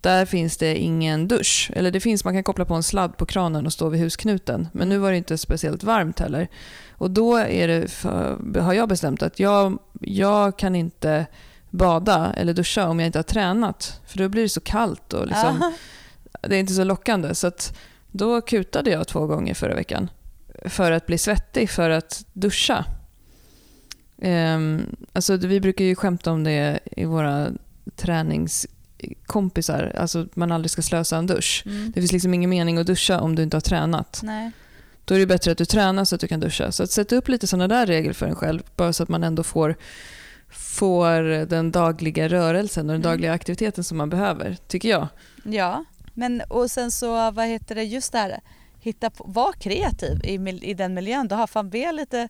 där finns det ingen dusch. Eller det finns, man kan koppla på en sladd på kranen och stå vid husknuten. Men nu var det inte speciellt varmt heller. Och då är det för, har jag bestämt att jag, jag kan inte bada eller duscha om jag inte har tränat. För då blir det så kallt och liksom, det är inte så lockande. Så att då kutade jag två gånger förra veckan för att bli svettig, för att duscha. Ehm, alltså vi brukar ju skämta om det i våra träningskompisar, alltså att man aldrig ska slösa en dusch. Mm. Det finns liksom ingen mening att duscha om du inte har tränat. Nej. Då är det bättre att du tränar så att du kan duscha. Så att sätta upp lite sådana där regler för en själv, bara så att man ändå får, får den dagliga rörelsen och den Mm. dagliga aktiviteten som man behöver, tycker jag. Ja, men och sen så vad heter det just det här hitta på, var kreativ i, i den miljön du har. Fan be lite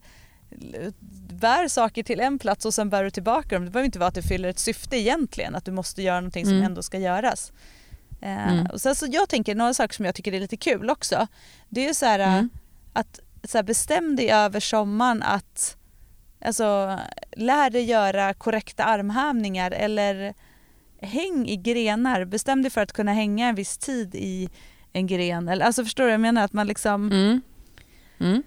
bär saker till en plats och sen bär du tillbaka dem. Det behöver inte vara att det fyller ett syfte egentligen, att du måste göra någonting som Mm. ändå ska göras. Eh, Mm. och sen så jag tänker några saker som jag tycker är lite kul också. Det är ju så här Mm. att så här, bestäm dig över sommaren att alltså, lär dig göra korrekta armhävningar eller häng i grenar. Bestäm dig för att kunna hänga en viss tid i en gren. Alltså förstår du jag menar? Att man liksom Mm. Mm.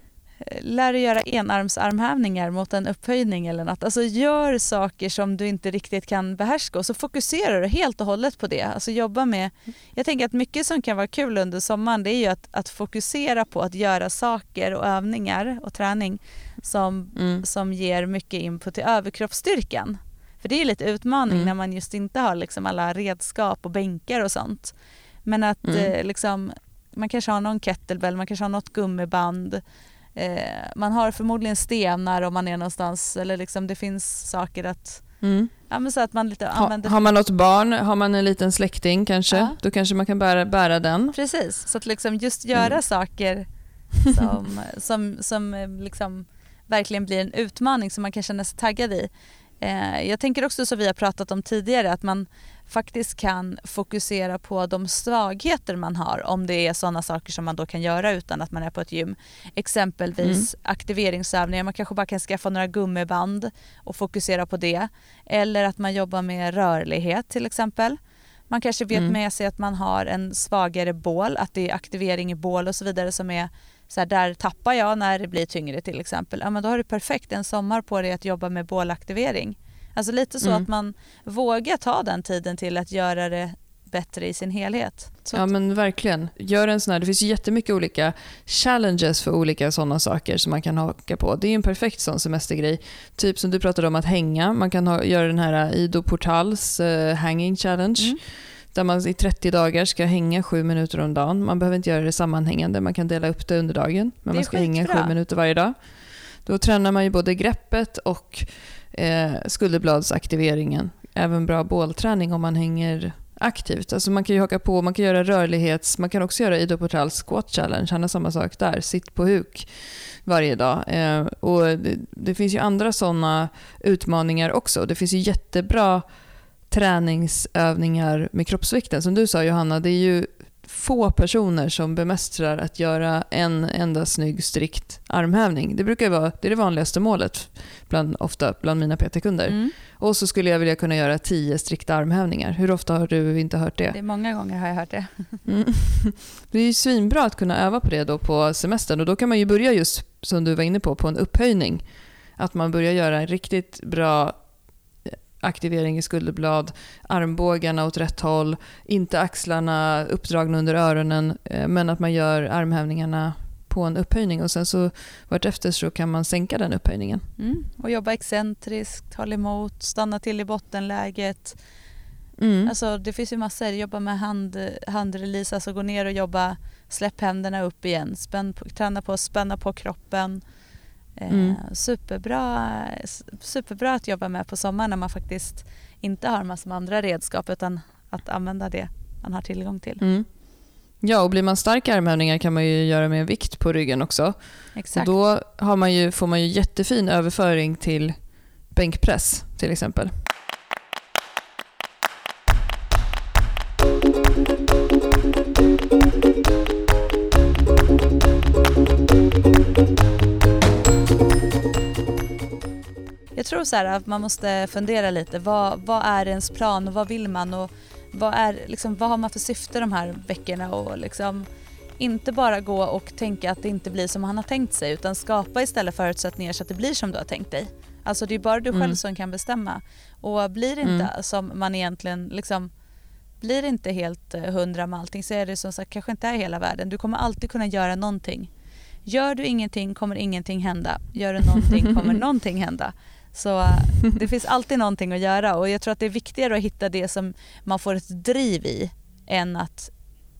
lär dig göra enarmsarmhävningar mot en upphöjning eller något. Alltså gör saker som du inte riktigt kan behärska och så fokuserar du helt och hållet på det. Alltså jobba med, jag tänker att mycket som kan vara kul under sommaren det är ju att, att fokusera på att göra saker och övningar och träning som, Mm. som ger mycket input till överkroppsstyrkan. För det är lite utmaning Mm. när man just inte har liksom alla redskap och bänkar och sånt. Men att Mm. eh, liksom, man kanske har någon kettlebell, man kanske har något gummiband. Eh, man har förmodligen stenar om man är någonstans eller liksom det finns saker att, Mm. ja men så att man lite Ha, har man något barn, har man en liten släkting kanske, Ja. då kanske man kan bära, bära den. Precis, så att liksom just göra Mm. saker som, <laughs> som, som eh, liksom verkligen blir en utmaning som man kan känna sig taggad i. Eh, jag tänker också som vi har pratat om tidigare att man faktiskt kan fokusera på de svagheter man har om det är sådana saker som man då kan göra utan att man är på ett gym. Exempelvis aktiveringsövningar, man kanske bara kan skaffa några gummiband och fokusera på det. Eller att man jobbar med rörlighet till exempel. Man kanske vet Mm. med sig att man har en svagare bål, att det är aktivering i bål och så vidare som är så här, där tappar jag när det blir tyngre till exempel. Ja men då har du perfekt en sommar på dig att jobba med bålaktivering. Alltså lite så Mm. att man vågar ta den tiden till att göra det bättre i sin helhet. Så Ja att, men verkligen. Gör en sån här, det finns ju jättemycket olika challenges för olika sådana saker som man kan haka på. Det är en perfekt sån semestergrej. Typ som du pratade om att hänga. Man kan ha, göra den här Ido Portals eh, hanging challenge. Mm. Där man i 30 dagar ska hänga sju minuter om dagen. Man behöver inte göra det sammanhängande, man kan dela upp det under dagen. Men man ska hänga skitbra. sju minuter varje dag. Då tränar man ju både greppet och eh, skulderbladsaktiveringen. Även bra bålträning om man hänger aktivt. Alltså man kan ju haka på, man kan göra rörlighets... Man kan också göra Ido Portals squat challenge, han har samma sak där. Sitt på huk varje dag. Eh, och det, det finns ju andra sådana utmaningar också. Det finns ju jättebra träningsövningar med kroppsvikten. Som du sa Johanna, det är ju få personer som bemästrar att göra en enda snygg strikt armhävning. Det brukar vara det, är det vanligaste målet bland, ofta bland mina PT-kunder. mm. Och så skulle jag vilja kunna göra tio strikta armhävningar. Hur ofta har du inte hört det? Det är många gånger har jag hört det. <laughs> Mm. Det är ju svinbra att kunna öva på det då på semestern och då kan man ju börja just som du var inne på, på en upphöjning. Att man börjar göra en riktigt bra aktivering i skulderblad, armbågarna åt rätt håll, inte axlarna uppdragna under öronen, eh, men att man gör armhävningarna på en upphöjning och sen så vartefter så kan man sänka den upphöjningen. Mm. Och jobba excentriskt, håll emot, stanna till i bottenläget. Mm. Alltså det finns ju massor. Jobba med hand, handrelease, alltså gå ner och jobba, släpp händerna upp igen, spänn på, träna på att spänna på kroppen. Eh, Mm. superbra, superbra att jobba med på sommaren när man faktiskt inte har massor med andra redskap utan att använda det man har tillgång till. Mm. Ja, och blir man stark i armhävningar kan man ju göra med vikt på ryggen också. Exakt. Och då har man ju, får man ju jättefin överföring till bänkpress till exempel. Jag tror så här att man måste fundera lite. Vad, vad är ens plan och vad vill man? Och vad, är, liksom, vad har man för syfte de här veckorna? Och liksom, inte bara gå och tänka att det inte blir som man har tänkt sig utan skapa istället förutsättningar så att det blir som du har tänkt dig. Alltså det är bara du själv Mm. som kan bestämma. Och blir det inte Mm. som man egentligen liksom blir det inte helt eh, hundra med allting så är det som sagt kanske inte är hela världen. Du kommer alltid kunna göra någonting. Gör du ingenting kommer ingenting hända. Gör du någonting <laughs> kommer någonting hända. Så eh, det finns alltid någonting att göra och jag tror att det är viktigare att hitta det som man får ett driv i än att,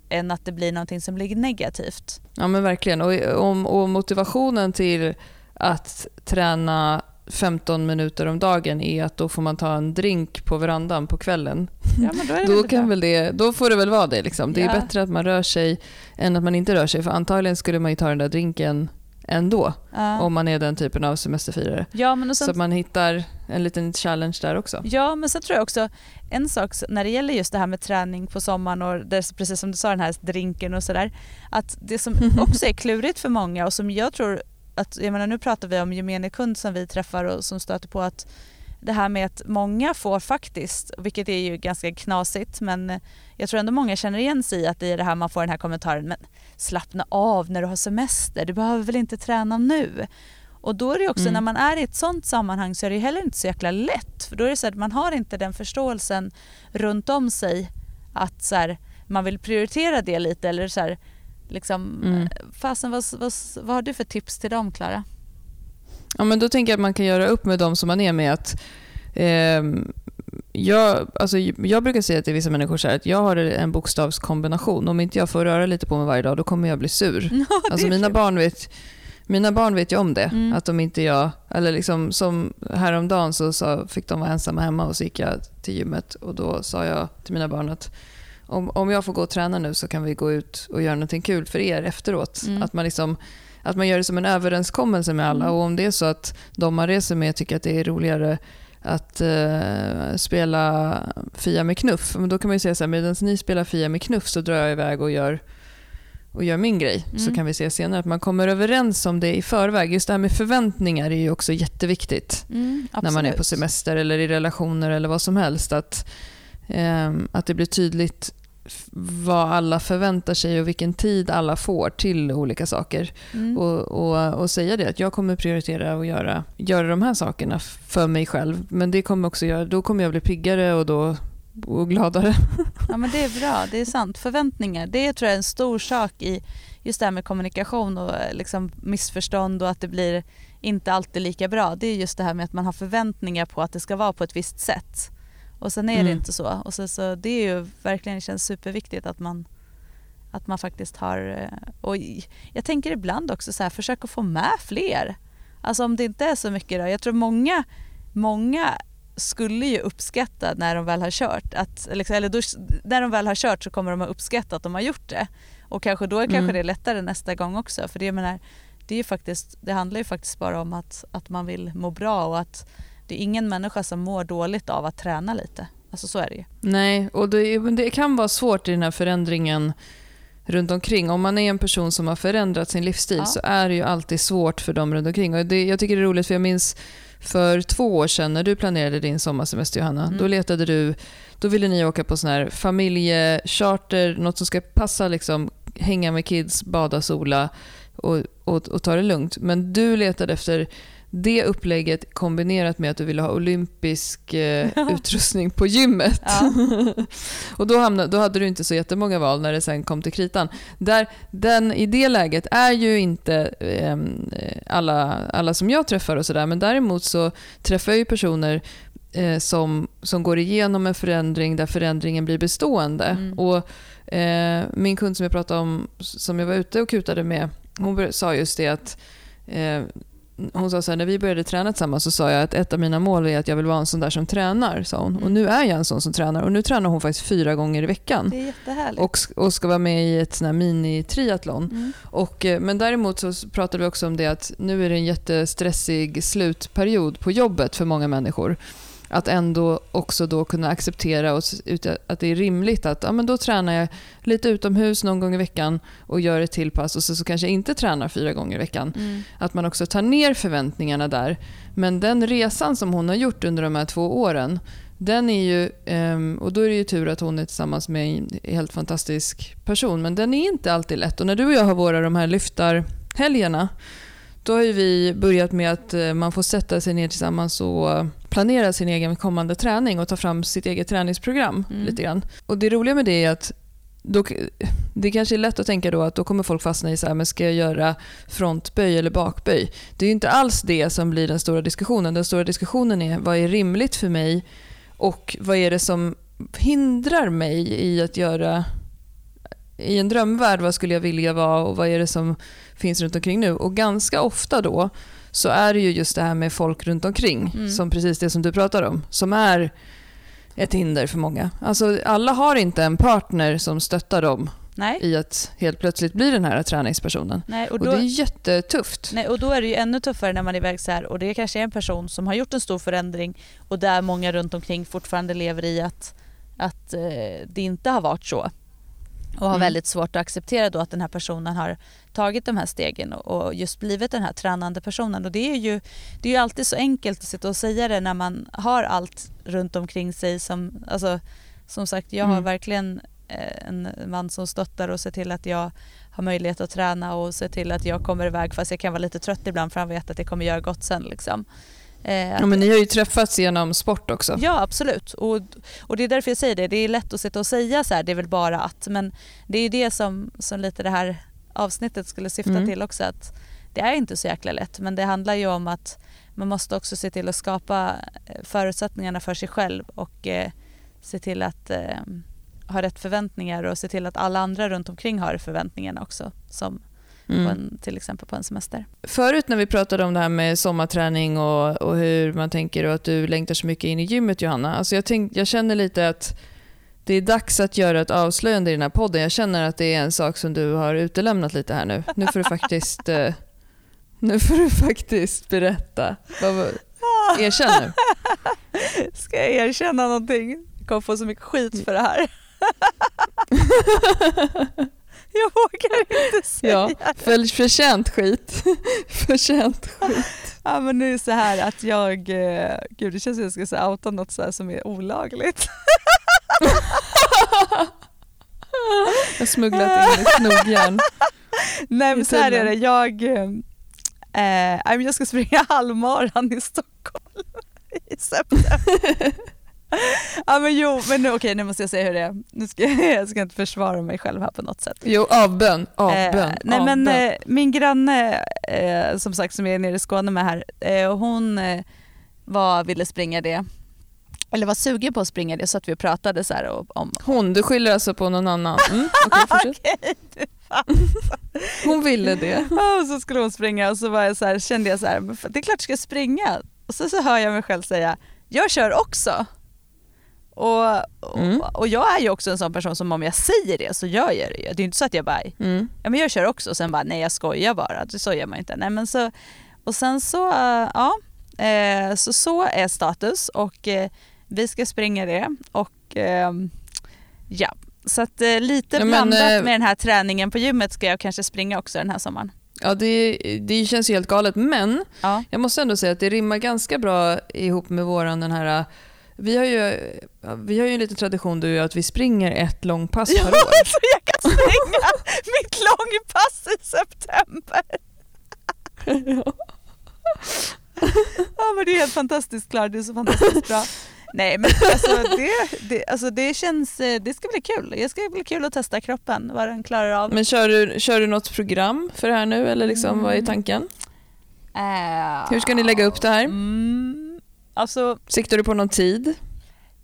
än att det blir någonting som blir negativt. Ja men verkligen. Och, och, och motivationen till att träna 15 minuter om dagen är att då får man ta en drink på verandan på kvällen. Ja, då, är <laughs> Då, väl kan bra. väl det, då får det väl vara det. Liksom. Det är Ja. bättre att man rör sig än att man inte rör sig. För antagligen skulle man ju ta den där drinken ändå ja. om man är den typen av semesterfirare. ja, men sen Så man hittar en liten challenge där också. Ja, men sen tror jag också en sak när det gäller just det här med träning på sommaren och det, precis som du sa den här drinken och sådär. Att det som <laughs> också är klurigt för många och som jag tror att, jag menar nu pratar vi om gemene kund som vi träffar och som stöter på att det här med att många får faktiskt, vilket är ju ganska knasigt men eh, jag tror ändå många känner igen sig i att det är det här man får den här kommentaren men slappna av när du har semester, du behöver väl inte träna nu. Och då är det också Mm. när man är i ett sånt sammanhang så är det heller inte så jäkla lätt för då är det så att man har inte den förståelsen runt om sig att så här, man vill prioritera det lite eller så här, liksom, Mm. fasen vad, vad, vad har du för tips till dem Klara? Ja, men då tänker jag att man kan göra upp med de som man är med. att ehm, jag, alltså, jag brukar säga till vissa människor så här, att jag har en bokstavskombination. Om inte jag får röra lite på mig varje dag, då kommer jag bli sur. <laughs> Alltså, mina, barn vet, mina barn vet ju om det. Mm. Att om inte jag, eller liksom, som häromdagen så sa, fick de vara ensamma hemma och så gick jag till gymmet och då sa jag till mina barn att om, om jag får gå och träna nu så kan vi gå ut och göra någonting kul för er efteråt. Mm. Att man liksom att man gör det som en överenskommelse med alla. Mm. Och om det är så att de man reser med tycker att det är roligare att eh, spela Fia med knuff, men då kan man ju säga så här, medan ni spelar Fia med knuff så drar jag iväg och gör, och gör min grej. Så Mm. kan vi se senare. Att man kommer överens om det i förväg. Just det här med förväntningar är ju också jätteviktigt Mm, när man är på semester eller i relationer eller vad som helst. Att, ehm, att det blir tydligt vad alla förväntar sig och vilken tid alla får till olika saker. Mm. Och, och, och säga det att jag kommer prioritera och göra, göra de här sakerna för mig själv. Men det kommer också göra, då kommer jag bli piggare och, då, och gladare. Ja men det är bra, det är sant. Förväntningar, det tror jag är en stor sak i just det här med kommunikation och eh, liksom missförstånd och att det blir inte alltid lika bra. Det är just det här med att man har förväntningar på att det ska vara på ett visst sätt. Och sen är det Mm. inte så. Och så, så det är ju verkligen, det känns superviktigt att man att man faktiskt har, eh, och jag tänker ibland också så här, försök att få med fler. Alltså om det inte är så mycket då, jag tror många, många skulle ju uppskatta när de väl har kört, att, liksom, eller då, när de väl har kört så kommer de att uppskatta att de har gjort det. Och kanske då är kanske Mm. det lättare nästa gång också för det, menar, det, är faktiskt, det handlar ju faktiskt bara om att, att man vill må bra och att det är ingen människa som mår dåligt av att träna lite. Alltså så är det ju. Nej, och det, det kan vara svårt i den här förändringen runt omkring. Om man är en person som har förändrat sin livsstil Ja. så är det ju alltid svårt för dem runt omkring. Och det, jag tycker det är roligt för jag minns för två år sedan när du planerade din sommarsemester Johanna. Mm. Då letade du, då ville ni åka på sån här familjecharter, något som ska passa liksom hänga med kids, bada, sola och, och, och ta det lugnt. Men du letade efter det upplägget kombinerat med att du ville ha olympisk eh, <laughs> utrustning på gymmet. Ja. <laughs> och då, hamnade, då hade du inte så jättemånga val när det sen kom till kritan. Där, den, I det läget är ju inte ehm, alla, alla som jag träffar och sådär, men däremot så träffar jag ju personer eh, som, som går igenom en förändring där förändringen blir bestående. Mm. Och eh, Min kund som jag pratade om, som jag var ute och kutade med, hon sa just det att eh, hon sa så här, när vi började träna tillsammans så sa jag att ett av mina mål är att jag vill vara en sån där som tränar. Sa hon. Mm. Och nu är jag en sån som tränar. Och nu tränar hon faktiskt fyra gånger i veckan. Det är jättehärligt. Och, och ska vara med i ett sån här mini-triathlon. Mm. Och, eh, men däremot så pratade vi också om det att nu är det en jättestressig slutperiod på jobbet för många människor. Att ändå också då kunna acceptera och, att det är rimligt att ja, men då tränar jag lite utomhus någon gång i veckan och gör ett till pass och så, så kanske jag inte tränar fyra gånger i veckan. Mm. Att man också tar ner förväntningarna där. Men den resan som hon har gjort under de här två åren, den är ju, ehm, och då är det ju tur att hon är tillsammans med en helt fantastisk person, men den är inte alltid lätt. Och när du och jag har våra de här lyftarhelgerna, då har vi börjat med att eh, man får sätta sig ner tillsammans och planera sin egen kommande träning och ta fram sitt eget träningsprogram. Mm. lite grann. Och Det roliga med det är att då, det kanske är lätt att tänka då att då kommer folk fastna i så här, men ska jag göra frontböj eller bakböj? Det är ju inte alls det som blir den stora diskussionen. Den stora diskussionen är vad är rimligt för mig och vad är det som hindrar mig i att göra i en drömvärld, vad skulle jag vilja vara och vad är det som finns runt omkring nu? Och ganska ofta då så är det ju just det här med folk runt omkring, Mm. som precis det som du pratar om, som är ett hinder för många. Alltså alla har inte en partner som stöttar dem Nej. i att helt plötsligt bli den här träningspersonen. Nej, och Och då, det är jättetufft. nej, och då är det ju ännu tuffare när man är iväg så här och det kanske är en person som har gjort en stor förändring och där många runt omkring fortfarande lever i att, att eh, det inte har varit så. Och har Mm. väldigt svårt att acceptera då att den här personen har tagit de här stegen och, just blivit den här tränande personen. Och det är ju det är ju alltid så enkelt att sitta och säga det när man har allt runt omkring sig som, alltså, som sagt jag har Mm. verkligen eh, en man som stöttar och ser till att jag har möjlighet att träna och ser till att jag kommer iväg fast jag kan vara lite trött ibland för han vet att det kommer göra gott sen. Liksom. Eh, Ja, men ni har ju träffats genom sport också. Ja absolut och, och det är därför jag säger det. Det är lätt att sitta och säga så här, det är väl bara att. Men det är ju det som, som lite det här avsnittet skulle syfta Mm. till också. Att det är inte så jäkla lätt men det handlar ju om att man måste också se till att skapa eh, förutsättningarna för sig själv och eh, se till att eh, ha rätt förväntningar och se till att alla andra runt omkring har förväntningarna också. Som Mm. en, till exempel på en semester. Förut när vi pratade om det här med sommarträning och, och hur man tänker och att du längtar så mycket in i gymmet Johanna. Alltså jag, tänk, jag känner lite att det är dags att göra ett avslöjande i den här podden. Jag känner att det är en sak som du har utelämnat lite här nu. Nu får du faktiskt, eh, nu får du faktiskt berätta. Erkänn nu. <laughs> Ska jag erkänna någonting? Jag kommer få så mycket skit för det här. <laughs> <laughs> jag vågar inte säga Ja, för, förtjänt skit. <laughs> förtjänt skit. Ja, men nu är det så här att jag, eh, gud det känns som att jag ska outa något så som är olagligt. <laughs> Jag har smugglat in ett knogjärn. Nej men så här är det, jag, eh, eh, jag ska springa halvmaran i Stockholm i september. Ja men jo, men nu, okej nu måste jag säga hur det är. Nu ska jag, <laughs> jag ska inte försvara mig själv här på något sätt. Jo, avbön. Avbön. Eh, nej men eh, min granne eh, som sagt som är nere i Skåne med här, eh, hon eh, var, ville springa det. Eller var sugen på att springa det så att vi pratade så här och- om Hon, du skyller alltså på någon annan? Mm, <laughs> du fan. Hon ville det. och så skulle hon springa och så var jag så här, kände jag så här, "Men fan, det är klart jag ska springa. Och så, så hör jag mig själv säga, jag kör också. Och, och, Mm. och jag är ju också en sån person som om jag säger det så gör jag det ju. Det är inte så att jag bara, Mm. ja men jag kör också och sen bara nej jag skojar bara, så gör man inte. Nej, men så, och sen så, eh, ja, eh, så så är status och eh, vi ska springa det och ehm, ja, så att lite Ja, men, blandat med den här träningen på gymmet ska jag kanske springa också den här sommaren. Ja, det, det känns ju helt galet, men Ja. jag måste ändå säga att det rimmar ganska bra ihop med våran den här... Vi har ju, ja, vi har ju en liten tradition du och jag, att vi springer ett långpass Ja, per år. <laughs> så jag kan springa <laughs> mitt långpass i september. <laughs> Ja men det är helt fantastiskt klart, det är så fantastiskt bra. Nej men alltså det, det, alltså det känns, eh, det ska bli kul. Det ska bli kul att testa kroppen, vad den klarar av. Men kör du, kör du något program för det här nu eller liksom, vad är tanken? Äh, Hur ska ni lägga upp det här? Mm, alltså Siktar du på någon tid?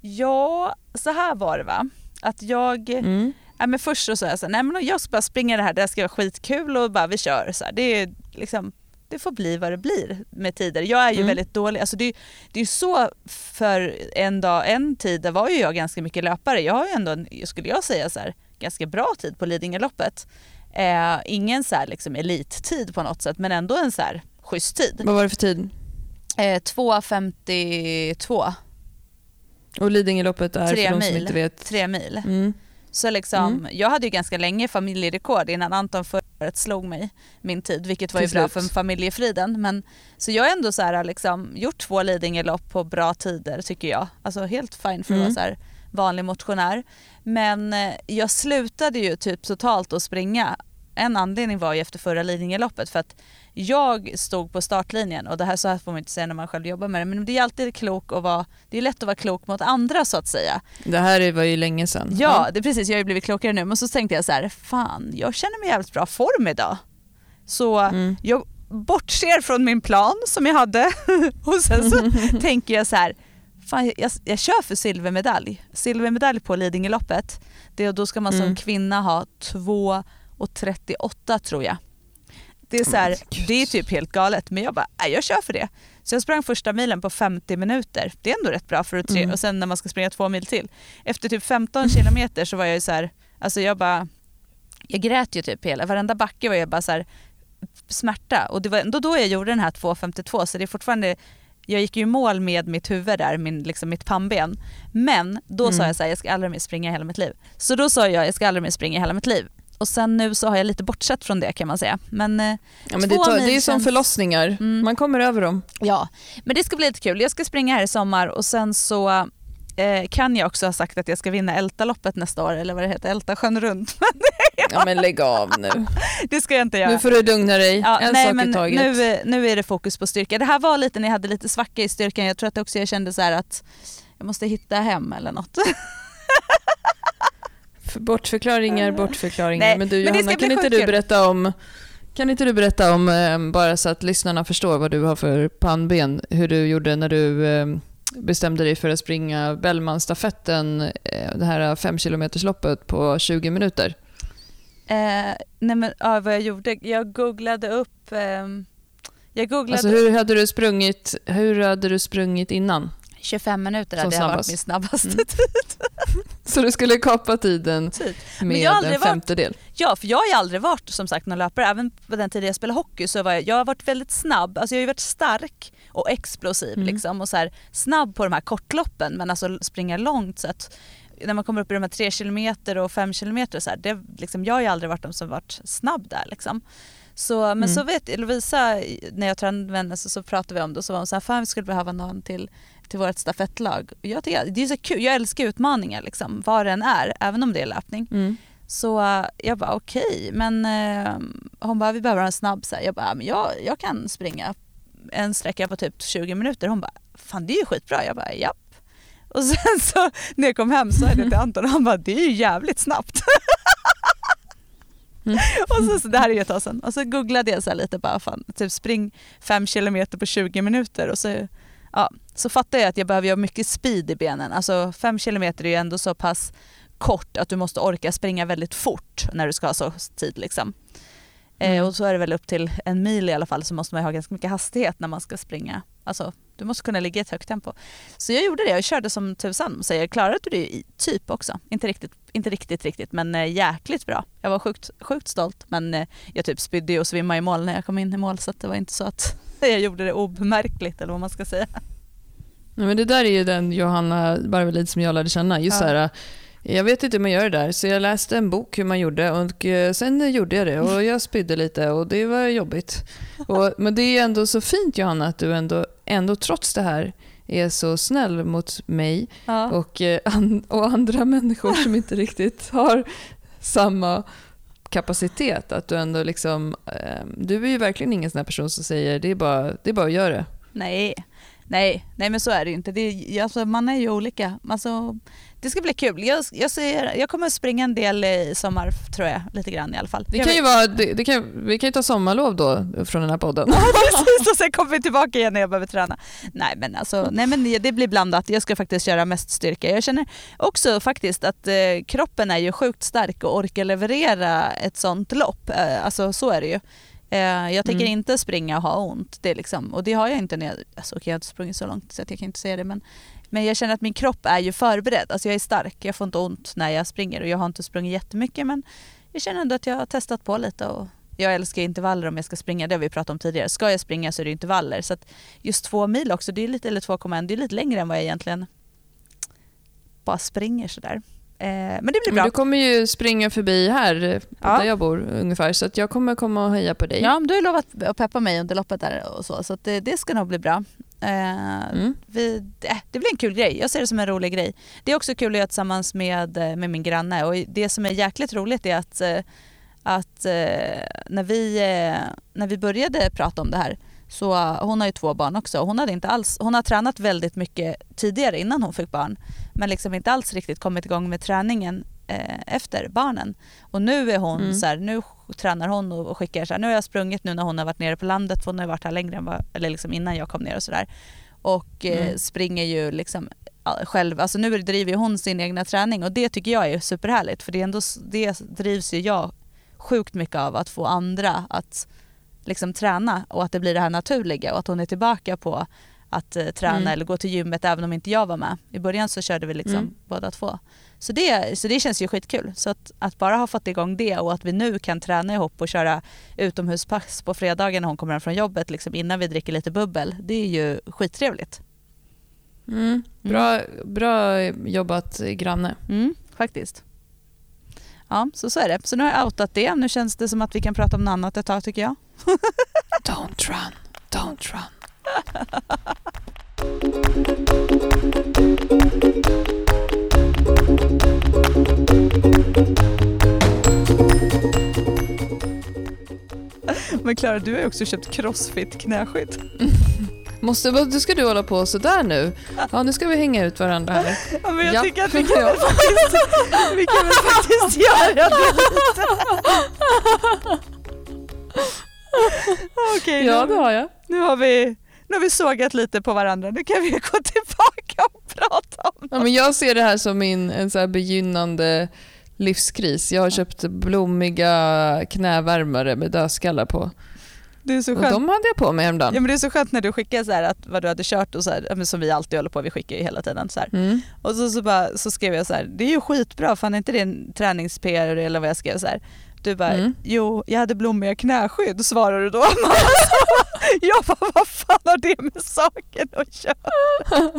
ja, så här var det va. Att jag, Mm. ja, men först så sa jag så här, nej men jag ska bara springa det här, det här ska vara skitkul och bara vi kör. Så här. Det, är liksom, det får bli vad det blir med tider. Jag är ju Mm. väldigt dålig, alltså det, det är ju så för en dag, en tid, där var ju jag ganska mycket löpare. Jag har ju ändå, en, skulle jag säga så här, ganska bra tid på Lidingöloppet. Eh, ingen så här liksom elittid på något sätt men ändå en så här schysst tid. Vad var det för tid? Eh, 2.52, Och Lidingöloppet är Tre för de som mil. inte vet. tre mil. Mm. Så liksom, Mm. jag hade ju ganska länge familjerekord innan Anton förra året slog mig min tid, vilket var ju bra för familjefriden. Men, så jag har ändå så här, liksom, gjort två Lidingölopp på bra tider tycker jag. Alltså helt fine för att Mm. vara så här, vanlig motionär. Men eh, jag slutade ju typ totalt att springa en anledning var ju efter förra Lidingöloppet för att jag stod på startlinjen och det här så här får man inte säga när man själv jobbar med det men det är alltid klok att vara, det är lätt att vara klok mot andra så att säga. Det här var ju länge sedan. Ja, det precis, jag har ju blivit klokare nu men så tänkte jag så här, fan jag känner mig i jävligt bra form idag. Så mm. jag bortser från min plan som jag hade <laughs> och sen så <laughs> tänker jag så här, fan jag, jag kör för silvermedalj. Silvermedalj på Lidingöloppet, det, då ska man som mm. kvinna ha 2.38 tror jag. Det är, så här, det är typ helt galet men jag bara, nej, jag kör för det. Så jag sprang första milen på 50 minuter. Det är ändå rätt bra för att tre, mm. och sen när man ska springa två mil till. Efter typ 15 kilometer så var jag ju så här, alltså jag bara, jag grät ju typ hela, varenda backe var jag bara så här, smärta och det var ändå då jag gjorde den här 2.52 så det är fortfarande jag gick ju i mål med mitt huvud där, min, liksom mitt pannben. Men då mm. sa jag så här, jag ska aldrig mer springa i hela mitt liv. Så då sa jag, jag ska aldrig mer springa i hela mitt liv. Och sen nu så har jag lite bortsett från det kan man säga. Men, eh, ja, men det, tar, det är som förlossningar, mm. man kommer över dem. Ja, men det ska bli lite kul. Jag ska springa här i sommar och sen så eh, kan jag också ha sagt att jag ska vinna Ältaloppet nästa år, eller vad det heter, Ältasjön runt. <laughs> ja men lägg av nu. <laughs> Det ska jag inte göra. Nu får du lugna dig, ja, en nej, sak men i taget. Nu, nu är det fokus på styrka. Det här var lite när jag hade lite svacka i styrkan, jag tror att också jag kände så att jag måste hitta hem eller något. <laughs> Bortförklaringar, bortförklaringar. Nej, men du Johanna, men kan inte du berätta om kan inte du berätta om, eh, bara så att lyssnarna förstår vad du har för pannben, hur du gjorde när du eh, bestämde dig för att springa Bellmanstafetten, eh, det här 5 km loppet på 20 minuter? Eh, nej men ja, vad jag gjorde, jag googlade upp... Eh, jag googlade... Alltså hur hade du sprungit, hur hade du sprungit innan? 25 minuter hade jag varit min snabbaste mm. tid. <laughs> Så du skulle kapa tiden typ. med en femtedel? Varit, ja, för jag har ju aldrig varit som sagt någon löpare. Även på den tiden jag spelade hockey så var jag, jag har varit väldigt snabb. Alltså jag har varit stark och explosiv mm. liksom, och så här, snabb på de här kortloppen men alltså springa långt så att när man kommer upp i de här 3 km och 5 km så här, det, liksom, jag har ju aldrig varit de som varit snabb där liksom. Så, men mm. så vet Lovisa, när jag tränade med henne så, så pratade vi om det och så var hon så här, fan vi skulle behöva någon till, till vårt stafettlag. Jag tycker, det är så kul, jag älskar utmaningar liksom, vad den är, även om det är löpning. Mm. Så jag bara okej, okay. men eh, hon bara vi behöver en snabb så här. Jag bara, men jag, jag kan springa en sträcka på typ 20 minuter. Hon bara, fan det är ju skitbra. Jag bara, japp. Och sen så <laughs> när jag kom hem så är det till <laughs> Anton och han bara, det är ju jävligt snabbt. Mm. <laughs> och så, så, det här är ju ett tag sedan. Och så googlade jag så lite bara, fan, typ spring 5 kilometer på 20 minuter och så, ja, så fattar jag att jag behöver ha mycket speed i benen. Alltså 5 kilometer är ju ändå så pass kort att du måste orka springa väldigt fort när du ska ha så tid liksom. Eh, mm. och så är det väl upp till en mil i alla fall så måste man ha ganska mycket hastighet när man ska springa. Alltså du måste kunna ligga i ett högt tempo. Så jag gjorde det, jag körde som tusan. Så jag klarade det i typ också. Inte riktigt, inte riktigt, riktigt men eh, jäkligt bra. Jag var sjukt, sjukt stolt men eh, jag typ spydde och svimmade i mål när jag kom in i mål så det var inte så att <laughs> jag gjorde det obemärkligt eller vad man ska säga. Ja, men det där är ju den Johanna Barvelid som jag lärde känna. Just ja. här, jag vet inte hur man gör det där, så jag läste en bok hur man gjorde och eh, sen gjorde jag det och jag spydde lite och det var jobbigt. Och, men det är ändå så fint Johanna att du ändå, ändå trots det här är så snäll mot mig ja. och, eh, och andra människor som inte riktigt har samma kapacitet. Att du ändå liksom, eh, du är ju verkligen ingen sån här person som säger det är bara, det är bara att göra det. Nej, nej, nej men så är det ju inte. Det är, alltså, man är ju olika. Alltså, det ska bli kul. Jag, jag, ser, jag kommer springa en del i sommar tror jag, lite grann i alla fall. Det kan ju vara, det, det kan, vi kan ju ta sommarlov då från den här podden. Ja <laughs> precis och sen kommer vi tillbaka igen när jag behöver träna. Nej men alltså, nej men det blir blandat. Jag ska faktiskt köra mest styrka. Jag känner också faktiskt att eh, kroppen är ju sjukt stark och orkar leverera ett sånt lopp. Eh, alltså så är det ju. Eh, jag tänker mm. inte springa och ha ont. Det liksom, och det har jag inte när jag, alltså, jag har inte sprungit så långt så jag kan inte säga det men men jag känner att min kropp är ju förberedd. Alltså jag är stark, jag får inte ont när jag springer och jag har inte sprungit jättemycket men jag känner ändå att jag har testat på lite och jag älskar intervaller om jag ska springa, det har vi pratat om tidigare. Ska jag springa så är det intervaller. Så att just två mil också, det är lite, eller 2,1, det är lite längre än vad jag egentligen bara springer sådär. Eh, men det blir bra. Men du kommer ju springa förbi här, eh, ja. där jag bor ungefär, så att jag kommer komma och heja på dig. Ja, du har lovat att peppa mig under loppet där och så, så det, det ska nog bli bra. Eh, mm. vi, det blir en kul grej. Jag ser det som en rolig grej. Det är också kul att göra tillsammans med, med min granne och det som är jäkligt roligt är att att eh, när, vi, eh, när vi började prata om det här så hon har ju två barn också. Hon, hade inte alls, hon har tränat väldigt mycket tidigare innan hon fick barn men liksom inte alls riktigt kommit igång med träningen eh, efter barnen. Och nu är hon mm. så här, nu tränar hon och, skickar så här, nu har jag sprungit nu när hon har varit nere på landet för hon har varit här längre än vad, eller liksom innan jag kom ner och sådär. Och eh, mm. springer ju liksom själv, alltså nu driver hon sin egna träning och det tycker jag är superhärligt för det, är ändå, det drivs ju jag sjukt mycket av att få andra att liksom träna och att det blir det här naturliga och att hon är tillbaka på att eh, träna mm. eller gå till gymmet även om inte jag var med. I början så körde vi liksom mm. båda två. Så det, så det känns ju skitkul. Så att, att, bara ha fått igång det och att vi nu kan träna ihop och köra utomhuspass på fredagen när hon kommer hem från jobbet liksom innan vi dricker lite bubbel. Det är ju skittrevligt. Mm. mm. Bra, bra jobbat granne. Mm, faktiskt. Ja, så så är det. Så nu har jag outat det. Nu känns det som att vi kan prata om något annat ett tag tycker jag. <laughs> don't run, don't run. Men Klara, du har ju också köpt crossfit knäskydd. <laughs> Måste, då ska du hålla på sådär nu? Ja, nu ska vi hänga ut varandra här. Ja, men jag ja. tycker att vi <laughs> kan väl faktiskt, vi kan väl faktiskt göra det lite. <laughs> Okej, ja, det har jag. Nu har, vi, nu har vi sågat lite på varandra. Nu kan vi gå tillbaka och prata om ja, men Jag ser det här som min, en så begynnande livskris. Jag har köpt blommiga knävärmare med dödskallar på. Det är så skönt. Och de hade jag på mig häromdagen. Ja, men det är så skönt när du skickar så att vad du hade kört och så här, som vi alltid håller på, vi skickar ju hela tiden. Så mm. Och så, så, bara, så skrev jag så här, det är ju skitbra, fan är inte det en tränings-PR eller vad jag skrev så här. Du bara, mm. jo jag hade blommiga knäskydd svarar du då. <laughs> jag bara, vad fan har det med saken att göra? <laughs>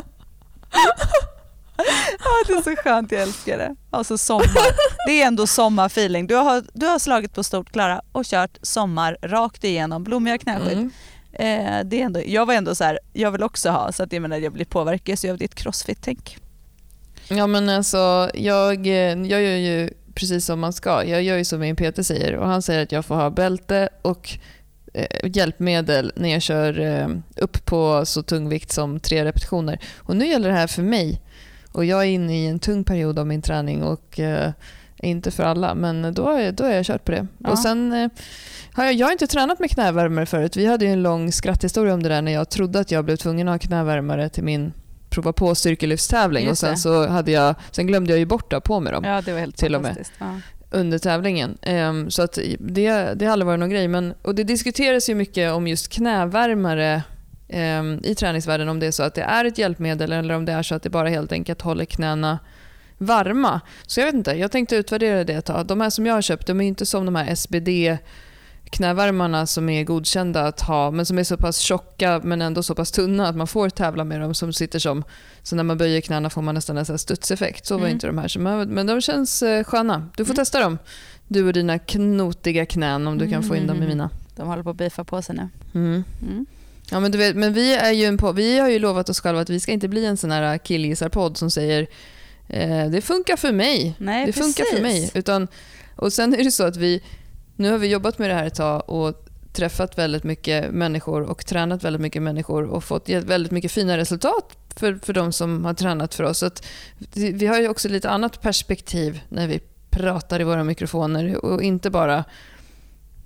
ja, det är så skönt, jag älskar det. Alltså sommar. Det är ändå sommarfeeling. Du har, du har slagit på stort Klara och kört sommar rakt igenom, blommiga knäskydd. Mm. Eh, det är ändå, jag var ändå så här, jag vill också ha så att jag menar jag blir påverkad av ditt crossfit-tänk. Ja men alltså jag, jag gör ju precis som man ska. Jag gör ju som min PT säger och han säger att jag får ha bälte och eh, hjälpmedel när jag kör eh, upp på så tung vikt som tre repetitioner. Och nu gäller det här för mig. Och jag är inne i en tung period av min träning och eh, inte för alla, men då, då har jag kört på det. Ja. Och sen eh, har jag, jag har inte tränat med knävärmare förut. Vi hade en lång skratthistoria om det där när jag trodde att jag blev tvungen att ha knävärmare till min prova på styrkelyftstävling och sen, så hade jag, sen glömde jag ju bort att på mig dem. Ja, det var helt till och med. Ja. Under tävlingen. Um, så att det, det har aldrig varit någon grej. Men, och det diskuteras ju mycket om just knävärmare um, i träningsvärlden. Om det är så att det är ett hjälpmedel eller om det är så att det bara helt enkelt håller knäna varma. Så jag vet inte, jag tänkte utvärdera det ett tag. De här som jag har köpt, de är inte som de här SBD knävärmarna som är godkända att ha men som är så pass tjocka men ändå så pass tunna att man får tävla med dem som sitter som... Så när man böjer knäna får man nästan en studseffekt. Så var mm. inte de här. Men de känns eh, sköna. Du får mm. testa dem. Du och dina knotiga knän om du kan få in dem i mina. De håller på att biffa på sig nu. Mm. mm. Ja, men, du vet, men vi, är ju en på, vi har ju lovat oss själva att vi ska inte bli en sån här killgissarpodd som säger eh, det funkar för mig. Nej, det precis. funkar för mig. Utan, och sen är det så att vi nu har vi jobbat med det här ett tag och träffat väldigt mycket människor och tränat väldigt mycket människor och fått väldigt mycket fina resultat för, för de som har tränat för oss. Så vi har ju också lite annat perspektiv när vi pratar i våra mikrofoner och inte bara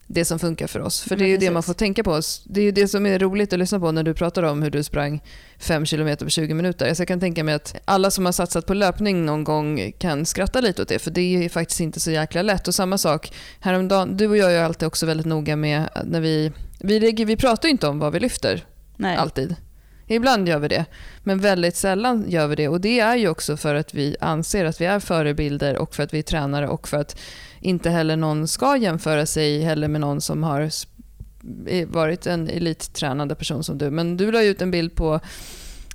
det som funkar för oss. För det är ju det man får tänka på. Det är ju det som är roligt att lyssna på när du pratar om hur du sprang 5 km på 20 minuter. Så jag kan tänka mig att alla som har satsat på löpning någon gång kan skratta lite åt det, för det är faktiskt inte så jäkla lätt. Och samma sak, häromdagen, du och jag är alltid också väldigt noga med när vi... Vi, vi pratar ju inte om vad vi lyfter, Nej. alltid. Ibland gör vi det, men väldigt sällan gör vi det. Och Det är ju också för att vi anser att vi är förebilder och för att vi är tränare och för att inte heller någon ska jämföra sig heller med någon som har varit en elittränande person som du. Men du la ut en bild på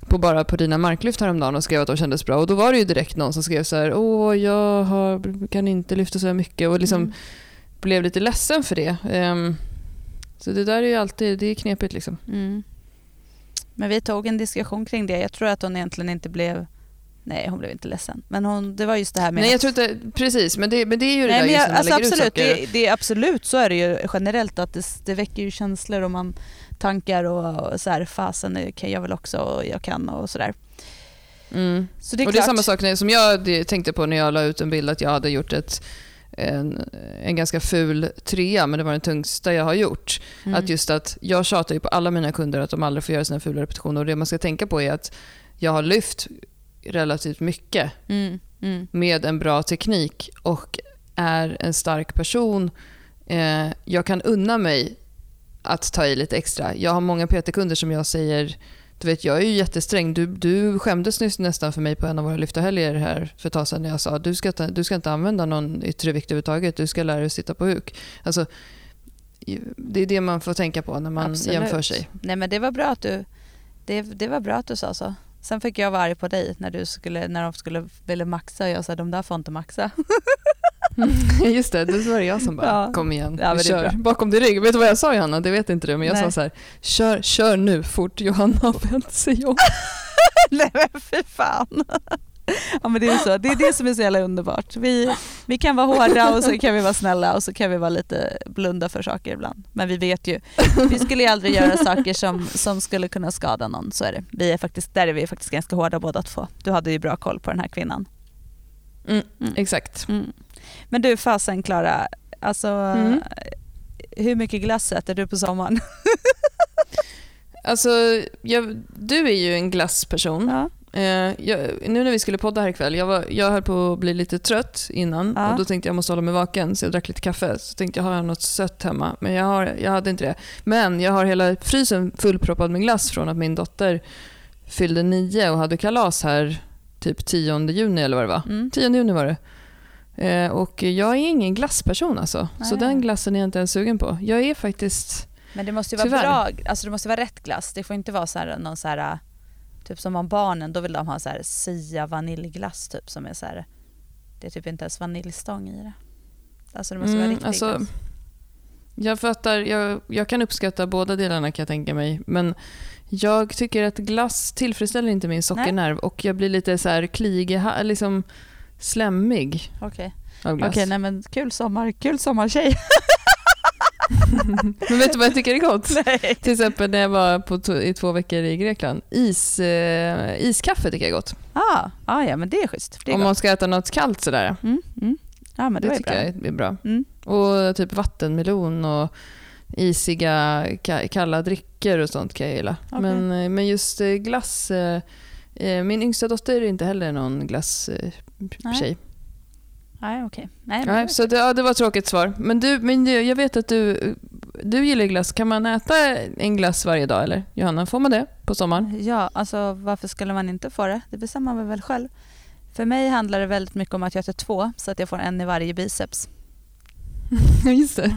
på bara på dina marklyft häromdagen och skrev att de kändes bra. Och då var det ju direkt någon som skrev så här, åh jag har, kan inte lyfta så här mycket och liksom mm. blev lite ledsen för det. Um, så det där är ju alltid, det är knepigt liksom. Mm. Men vi tog en diskussion kring det. Jag tror att hon egentligen inte blev Nej, hon blev inte ledsen. Men hon, det var just det här med... Nej, jag tror inte, precis, men det, men det är ju det Nej, där men just jag, när alltså absolut, det, det, absolut så är det ju generellt att det, det väcker ju känslor och man tankar och, och så här, fasen det kan jag väl också och jag kan och sådär. Mm. Så det är och det är samma sak som jag det- tänkte på när jag la ut en bild att jag hade gjort ett, en, en ganska ful trea, men det var den tyngsta jag har gjort. Mm. Att just att jag tjatar ju på alla mina kunder att de aldrig får göra sina fula repetitioner och det man ska tänka på är att jag har lyft relativt mycket Mm, mm, med en bra teknik och är en stark person. Eh, jag kan unna mig att ta i lite extra. Jag har många PT-kunder som jag säger, du vet jag är ju jättesträng. Du, du skämdes nyss nästan för mig på en av våra lyftarhelger här för ett tag sedan när jag sa du ska, ta, du ska inte använda någon yttre vikt överhuvudtaget. Du ska lära dig att sitta på huk. Alltså, det är det man får tänka på när man absolut. jämför sig. Nej men det var bra att du, det, det var bra att du sa så. Sen fick jag vara arg på dig när, du skulle, när de skulle ville maxa och jag sa de där får inte maxa. <laughs> Just det, det var det jag som bara, Ja. kom igen, Ja, kör. Bakom din rygg. Vet du vad jag sa Johanna? Det vet inte du, men jag Nej. sa så här, kör, kör nu fort. Johanna har vänt sig om. <laughs> Nej men fy fan. Ja men det är så, det är det som är så jävla underbart. Vi, vi kan vara hårda och så kan vi vara snälla och så kan vi vara lite blunda för saker ibland. Men vi vet ju, vi skulle ju aldrig göra saker som, som skulle kunna skada någon, så är det. Vi är faktiskt, där är vi faktiskt ganska hårda båda två. Du hade ju bra koll på den här kvinnan. Mm, Mm. Exakt. Mm. Men du fasen Klara, alltså Mm. hur mycket glass äter du på sommaren? <laughs> Alltså, jag, du är ju en glassperson. Ja. Eh, jag, nu när vi skulle podda här ikväll, jag, var, jag höll på att bli lite trött innan Ja. och då tänkte jag måste hålla mig vaken så jag drack lite kaffe. Så tänkte jag har jag något sött hemma, men jag, har, jag hade inte det. Men jag har hela frysen fullproppad med glass från att min dotter fyllde nio och hade kalas här typ 10 juni eller vad det var. Mm. 10 juni var det. Eh, och jag är ingen glassperson alltså. Så Nej. den glassen är jag inte ens sugen på. Jag är faktiskt... Men det måste ju vara Tyvärr. bra, alltså det måste vara rätt glass. Det får inte vara så här, någon så här, typ som om barnen, då vill de ha så här sia vaniljglass typ som är så här, det är typ inte ens vaniljstång i det. Alltså det måste vara Mm, riktig alltså, glass. Jag fattar, jag, jag kan uppskatta båda delarna kan jag tänka mig. Men jag tycker att glass tillfredsställer inte min sockernerv och jag blir lite så här kliig, liksom slemmig Okej, glass. Okej, nej men kul sommar, kul sommartjej. <laughs> Men vet du vad jag tycker är gott? nej. Till exempel när jag var på i två veckor i Grekland. Is, eh, iskaffe tycker jag är gott. Ah, ah, ja men det är schysst. Det är Om gott. man ska äta något kallt sådär. Mm, mm. Ja men det, Det, tycker bra. jag är bra. Mm. Och typ vattenmelon och isiga ka- kalla drycker och sånt kan jag gilla. Okej. Men, eh, men just eh, glass... eh, eh, Min yngsta dotter är inte heller någon glasstjej. Nej. Nej okej. Nej, men Nej, så det, ja, det var tråkigt svar. Men, du, men du, jag vet att du, du gillar glass. Kan man äta en glass varje dag eller? Johanna, får man det på sommaren? Ja, alltså varför skulle man inte få det? Det bestämmer man väl själv. För mig handlar det väldigt mycket om att jag äter två så att jag får en i varje biceps. <laughs> Just det.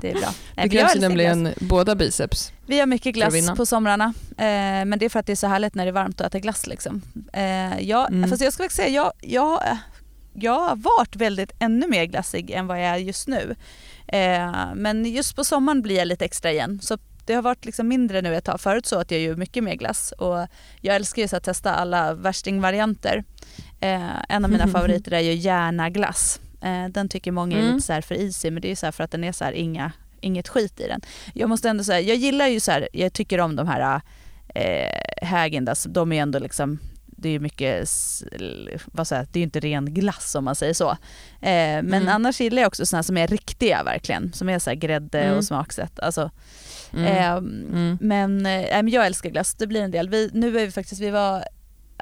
Det är bra. Det krävs glass. nämligen båda biceps. Vi har mycket glass på somrarna. Eh, men det är för att det är så härligt när det är varmt att äta glass. Liksom. Eh, jag, Mm. fast jag ska faktiskt säga, jag, jag, jag har varit väldigt ännu mer glassig än vad jag är just nu. Eh, men just på sommaren blir jag lite extra igen. Så det har varit liksom mindre nu ett tag. Förut så att jag ju mycket mer glass och jag älskar ju så att testa alla värstingvarianter. Eh, en av mina <laughs> favoriter är ju järnaglass. Eh, den tycker många är Mm. lite så här för easy men det är så här för att den är så här inga, inget skit i den. Jag måste ändå säga, jag gillar ju så här, jag tycker om de här eh, Häagen-Dazs, de är ändå liksom det är ju mycket, vad säger det är ju inte ren glass om man säger så. Eh, men Mm. annars gillar jag också såna som är riktiga verkligen, som är så här grädde Mm. och smaksätt. Alltså, Mm. Mm. Men, eh, jag älskar glass, det blir en del. Vi, nu är vi faktiskt, vi var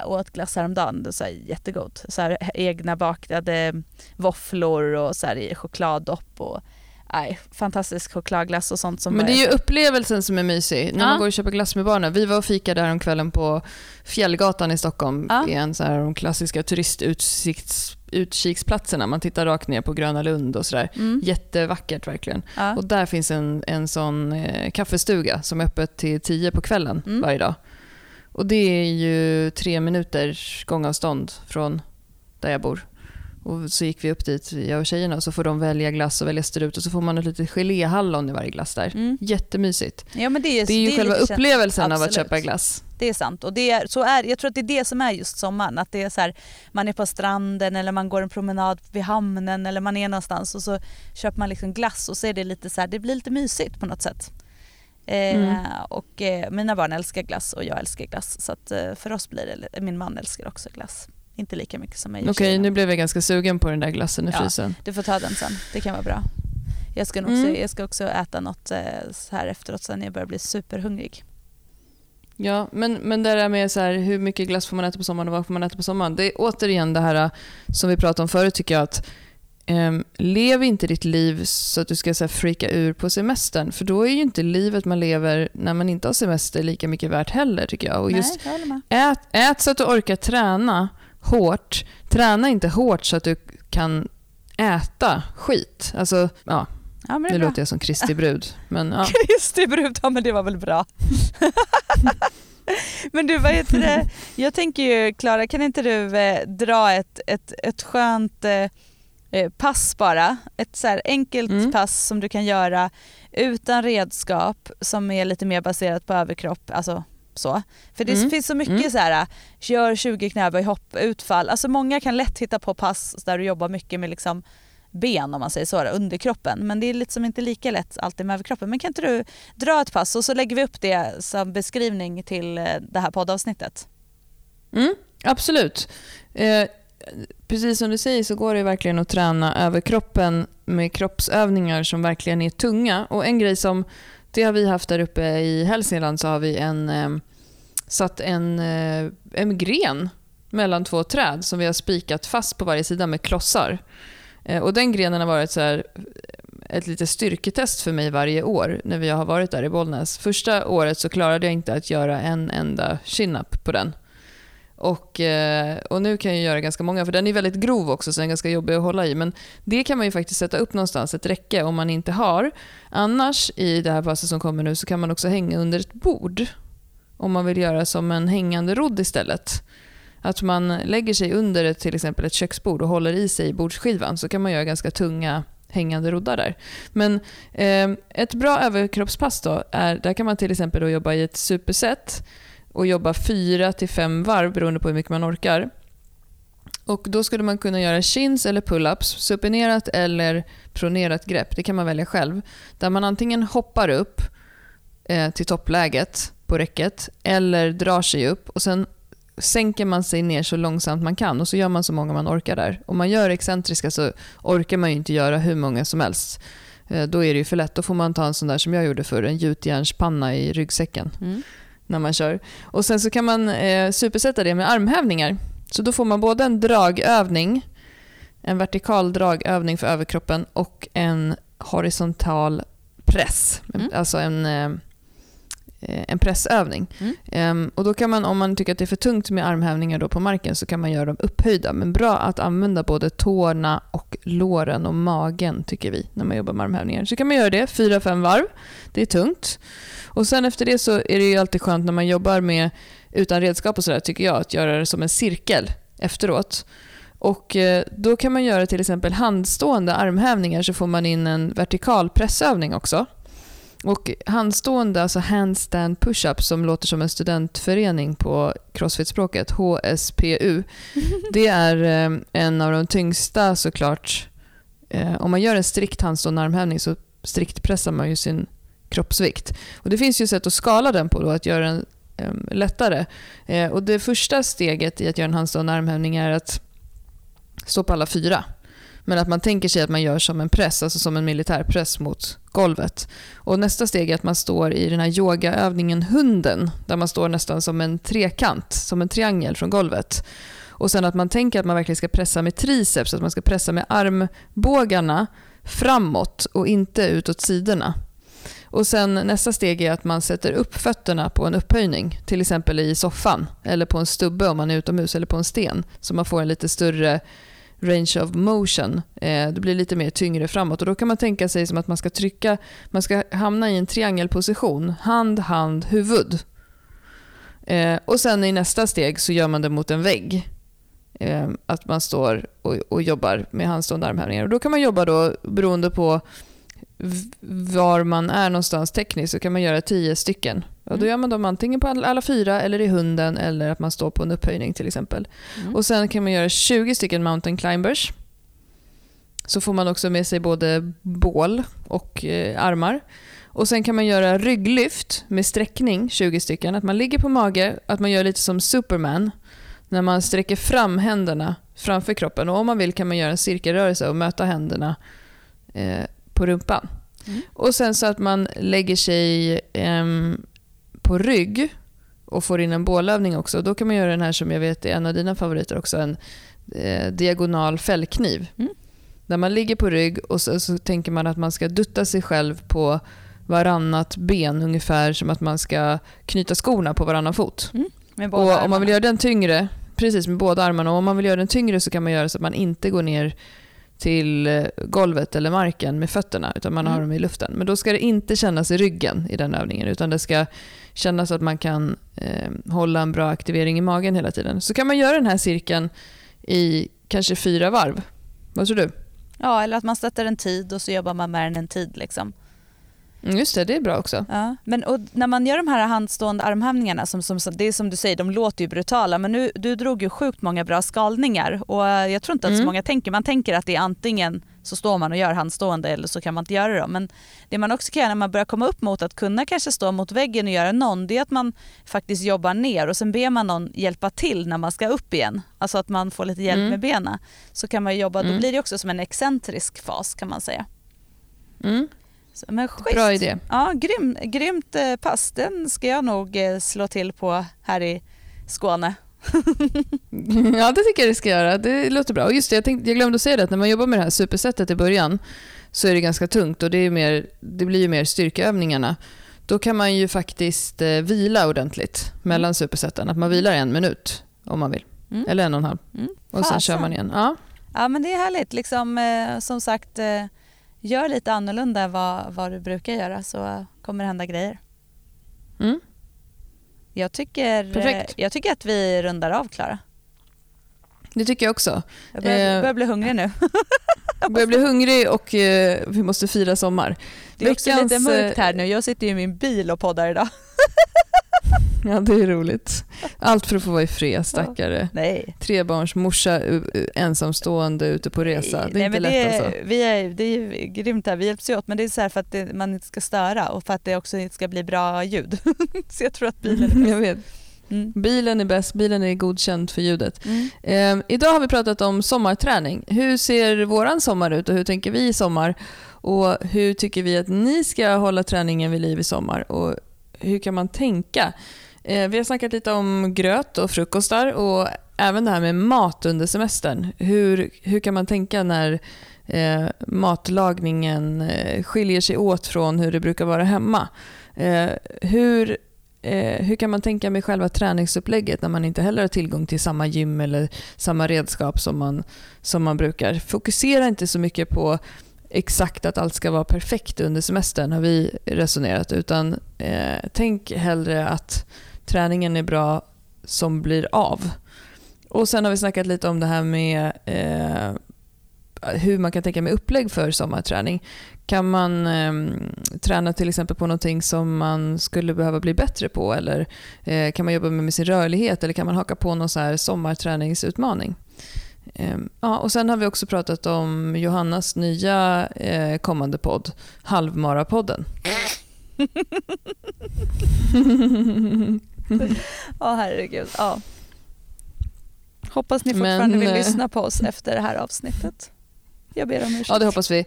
åt glass häromdagen, det är så här jättegott. Så här, egna bakade våfflor och så här, i chokladdopp och nej, fantastisk chokladglass och sånt som Men det är ju upplevelsen som är mysig. När Ja. man går och köper glass med barnen. Vi var och fikade här om kvällen på Fjällgatan i Stockholm. Ja. I en så här, de klassiska turistkiksplatserna. Man tittar rakt ner på Gröna Lund och sådär. Mm. Jättevackert verkligen. Ja. Och där finns en, en sån eh, kaffestuga som är öppet till 10 på kvällen Mm. varje dag. Och det är ju tre minuters gångavstånd från där jag bor. Och så gick vi upp dit, jag och tjejerna, och så får de välja glass och välja strut och så får man ett litet geléhallon i varje glass där. Mm. Jättemysigt. Ja, men det, är, Det är ju det själva känt- upplevelsen av att köpa glass. Det är sant. Och det är, så är, jag tror att det är det som är just sommaren. Att det är så här, man är på stranden eller man går en promenad vid hamnen eller man är någonstans och så köper man liksom glass och så är det lite så här, det blir lite mysigt på något sätt. Eh, Mm. och eh, mina barn älskar glass och jag älskar glass. Så att eh, för oss blir det, min man älskar också glass. Inte lika mycket som och Okej, nu blev jag ganska sugen på den där glassen i Ja. frysen. Du får ta den sen, det kan vara bra. Jag ska, nog Mm. också, jag ska också äta något så här efteråt sen jag börjar bli superhungrig. Ja, men, men det där med så här, hur mycket glass får man äta på sommaren och vad får man äta på sommaren? Det är återigen det här som vi pratade om förut tycker jag att ehm, lev inte ditt liv så att du ska så här, freaka ur på semestern. För då är ju inte livet man lever när man inte har semester lika mycket värt heller tycker jag. Och just Nej, jag ät, ät så att du orkar träna hårt. Träna inte hårt så att du kan äta skit. Alltså, ja, Ja, men det nu låter jag som Kristi brud. Men, ja. <laughs> Det, brud. Ja, men det var väl bra. <laughs> men du, vad heter det? Jag tänker ju, Klara, kan inte du eh, dra ett, ett, ett skönt eh, pass bara? Ett så enkelt Mm. pass som du kan göra utan redskap som är lite mer baserat på överkropp, alltså så. För det Mm. finns så mycket Mm. så här, gör 20 knäböj, hopp, utfall. Alltså många kan lätt hitta på pass där du jobbar mycket med liksom ben om man säger så, underkroppen. Men det är liksom inte lika lätt alltid med överkroppen. Men kan inte du dra ett pass och så lägger vi upp det som beskrivning till eh, det här poddavsnittet. Mm, absolut. Eh, precis som du säger så går det verkligen att träna överkroppen med kroppsövningar som verkligen är tunga. Och en grej som, det har vi haft där uppe i Hälsingland så har vi en, eh, satt en, eh, en gren mellan två träd som vi har spikat fast på varje sida med klossar. Eh, och den grenen har varit så här, eh, ett litet styrketest för mig varje år när vi har varit där i Bollnäs. Första året så klarade jag inte att göra en enda chin-up på den. Och, eh, och nu kan jag göra ganska många, för den är väldigt grov också så den är ganska jobbig att hålla i. Men det kan man ju faktiskt sätta upp någonstans, ett räcke, om man inte har. Annars i det här passet som kommer nu så kan man också hänga under ett bord. Om man vill göra som en hängande rodd istället. Att man lägger sig under ett, till exempel ett köksbord och håller i sig i bordsskivan så kan man göra ganska tunga hängande roddar där. Men eh, ett bra överkroppspass då är, där kan man till exempel då jobba i ett superset och jobba fyra till fem varv beroende på hur mycket man orkar. Och Då skulle man kunna göra chins eller pull-ups, supinerat eller pronerat grepp. Det kan man välja själv. Där man antingen hoppar upp eh, till toppläget på räcket eller drar sig upp och sen sänker man sig ner så långsamt man kan och så gör man så många man orkar där. Om man gör excentriska så orkar man ju inte göra hur många som helst. Eh, Då är det ju för lätt. Då får man ta en sån där som jag gjorde förr, en gjutjärnspanna i ryggsäcken mm när man kör. Och Sen så kan man eh, supersätta det med armhävningar. Så då får man både en dragövning, en vertikal dragövning för överkroppen och en horisontal press. Mm. Alltså en, eh, en pressövning. Mm. Ehm, och då kan man, om man tycker att det är för tungt med armhävningar då på marken så kan man göra dem upphöjda. Men bra att använda både tårna och låren och magen tycker vi när man jobbar med armhävningar. Så kan man göra det fyra, fem varv. Det är tungt. Och sen efter det så är det ju alltid skönt när man jobbar med utan redskap och sådär tycker jag att göra det som en cirkel efteråt. Och eh, då kan man göra till exempel handstående armhävningar så får man in en vertikal pressövning också. Och handstående, alltså handstand push-up som låter som en studentförening på crossfit-språket, HSPU. <laughs> Det är eh, en av de tyngsta såklart. Eh, om man gör en strikt handstående armhävning så strikt pressar man ju sin kroppsvikt. Och det finns ju sätt att skala den på då, att göra den eh, lättare. Eh, och det första steget i att göra en handstående armhävning är att stå på alla fyra. Men att man tänker sig att man gör som en press, alltså som en militärpress mot golvet. Och nästa steg är att man står i den här yogaövningen hunden, där man står nästan som en trekant, som en triangel från golvet. Och sen att man tänker att man verkligen ska pressa med triceps, att man ska pressa med armbågarna framåt och inte utåt sidorna. Och sen nästa steg är att man sätter upp fötterna på en upphöjning, till exempel i soffan eller på en stubbe om man är utomhus eller på en sten, så man får en lite större range of motion. Eh, det blir lite mer tyngre framåt och då kan man tänka sig som att man ska trycka, man ska hamna i en triangelposition, hand, hand, huvud. Eh, och sen i nästa steg så gör man det mot en vägg. eh, att man står och, och jobbar med handstående armhävningar. Och då kan man jobba då, beroende på var man är någonstans tekniskt, så kan man göra tio stycken. Och då Mm. gör man dem antingen på alla alla fyra, eller i hunden, eller att man står på en upphöjning till exempel. Mm. Och Sen kan man göra 20 stycken mountain climbers. Så får man också med sig både bål och eh, armar. Och Sen kan man göra rygglyft med sträckning, 20 stycken. Att man ligger på mage, att man gör lite som Superman. När man sträcker fram händerna framför kroppen. Och Om man vill kan man göra en cirkelrörelse och möta händerna eh, på rumpan. Mm. Och Sen så att man lägger sig ehm, på rygg och får in en bålövning också. Då kan man göra den här som jag vet är en av dina favoriter också, en eh, diagonal fällkniv. Mm. Där man ligger på rygg och så, så tänker man att man ska dutta sig själv på varannat ben, ungefär som att man ska knyta skorna på varannan fot. Båda Och om armarna. man vill göra den tyngre, precis med båda armarna, och om man vill göra den tyngre så kan man göra så att man inte går ner till eh, golvet eller marken med fötterna, utan man har Mm. dem i luften. Men då ska det inte kännas i ryggen i den övningen, utan det ska kännas att man kan eh, hålla en bra aktivering i magen hela tiden. Så kan man göra den här cirkeln i kanske fyra varv. Vad tror du? Ja, eller att man sätter en tid och så jobbar man med den en tid. Liksom. Mm, Just det, det är bra också. Ja. Men när man gör de här handstående armhävningarna, som, som, det är som du säger, de låter ju brutala, men nu, du drog ju sjukt många bra skalningar och eh, jag tror inte att så Mm. många tänker, man tänker att det är antingen så står man och gör handstående eller så kan man inte göra det. Men det man också kan göra när man börjar komma upp mot att kunna kanske stå mot väggen och göra någon, det är att man faktiskt jobbar ner och sen ber man någon hjälpa till när man ska upp igen. Alltså att man får lite hjälp Mm. med benen. Så kan man jobba, då Mm. blir det också som en excentrisk fas kan man säga. Mm. Så, men schysst. Bra idé. Ja, grym, grymt eh, pass. Den ska jag nog eh, slå till på här i Skåne. <laughs> Ja, det tycker jag det ska göra. Det låter bra. Och just det, jag, tänkte, jag glömde att säga det, att när man jobbar med det här supersetet i början så är det ganska tungt och det, är mer, det blir ju mer styrkeövningarna. Då kan man ju faktiskt eh, vila ordentligt mellan superseten. Att man vilar en minut om man vill. Mm. Eller en och en halv. Mm. Och sen kör man igen. Ja. Ja, men det är härligt. Liksom, eh, som sagt, eh, gör lite annorlunda vad, vad du brukar göra så kommer det hända grejer. Mm. Jag tycker, eh, Perfekt. jag tycker att vi rundar av, Klara. Det tycker jag också. Jag börjar, Eh, börjar bli hungrig nu. Jag börjar bli hungrig och eh, vi måste fira sommar. Det är också Veckans, lite mörkt eh, här nu. Jag sitter i min bil och poddar idag. <laughs> Ja, det är roligt. Allt för att få vara i fred, stackare. Nej. Trebarnsmorsa, u- u- ensamstående ute på resa. Det är inte lätt är, alltså. vi är, det är grymt här, vi hjälps åt men det är så här för att det, man inte ska störa och för att det också ska bli bra ljud. <laughs> så jag tror att bilen är <laughs> Jag bäst. vet. Mm. Bilen är bäst, bilen är godkänd för ljudet. Mm. Eh, idag har vi pratat om sommarträning. Hur ser våran sommar ut och hur tänker vi i sommar? Och hur tycker vi att ni ska hålla träningen vid liv i sommar? Och hur kan man tänka? Eh, vi har snackat lite om gröt och frukostar och även det här med mat under semestern. Hur, hur kan man tänka när eh, matlagningen eh, skiljer sig åt från hur det brukar vara hemma? Eh, hur Eh, hur kan man tänka med själva träningsupplägget när man inte heller har tillgång till samma gym eller samma redskap som man, som man brukar? Fokusera inte så mycket på exakt att allt ska vara perfekt under semestern har vi resonerat utan eh, tänk hellre att träningen är bra som blir av. Och Sen har vi snackat lite om det här med eh, hur man kan tänka med upplägg för sommarträning. Kan man eh, träna till exempel på någonting som man skulle behöva bli bättre på? Eller eh, kan man jobba med, med sin rörlighet? Eller kan man haka på någon så här sommarträningsutmaning? Eh, ja, och Sen har vi också pratat om Johannas nya eh, kommande podd, Halvmara-podden. <laughs> Ja, herregud. Ja. Hoppas ni Men, fortfarande vill eh, lyssna på oss efter det här avsnittet. Jag ber om ursäkt. Ja, det hoppas vi.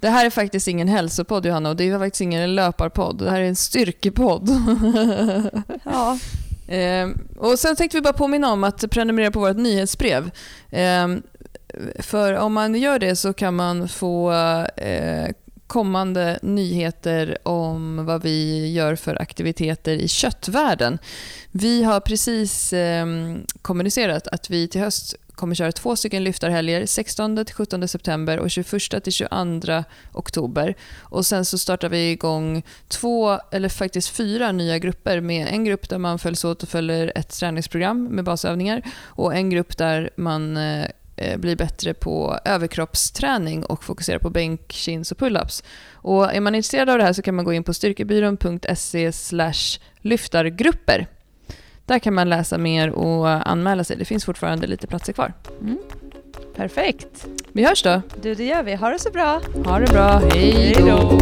Det här är faktiskt ingen hälsopodd Johanna och det är faktiskt ingen löparpodd. Det här är en styrkepodd. <laughs> Ja. Eh, och sen tänkte vi bara påminna om att prenumerera på vårt nyhetsbrev. Eh, för om man gör det så kan man få eh, kommande nyheter om vad vi gör för aktiviteter i köttvärlden. Vi har precis eh, kommunicerat att vi till höst kommer köra två stycken lyftarhelger, 16-17 september och 21-22 oktober. Och sen så startar vi igång två, eller faktiskt fyra nya grupper med en grupp där man följs åt och följer ett träningsprogram med basövningar och en grupp där man eh, eh, blir bättre på överkroppsträning och fokuserar på bänk, chins och pull-ups. Och är man intresserad av det här så kan man gå in på styrkebyrån.se lyftargrupper. Där kan man läsa mer och anmäla sig. Det finns fortfarande lite platser kvar. Mm. Perfekt. Vi hörs då. Du, det gör vi. Ha det så bra. Ha det bra. Hej då.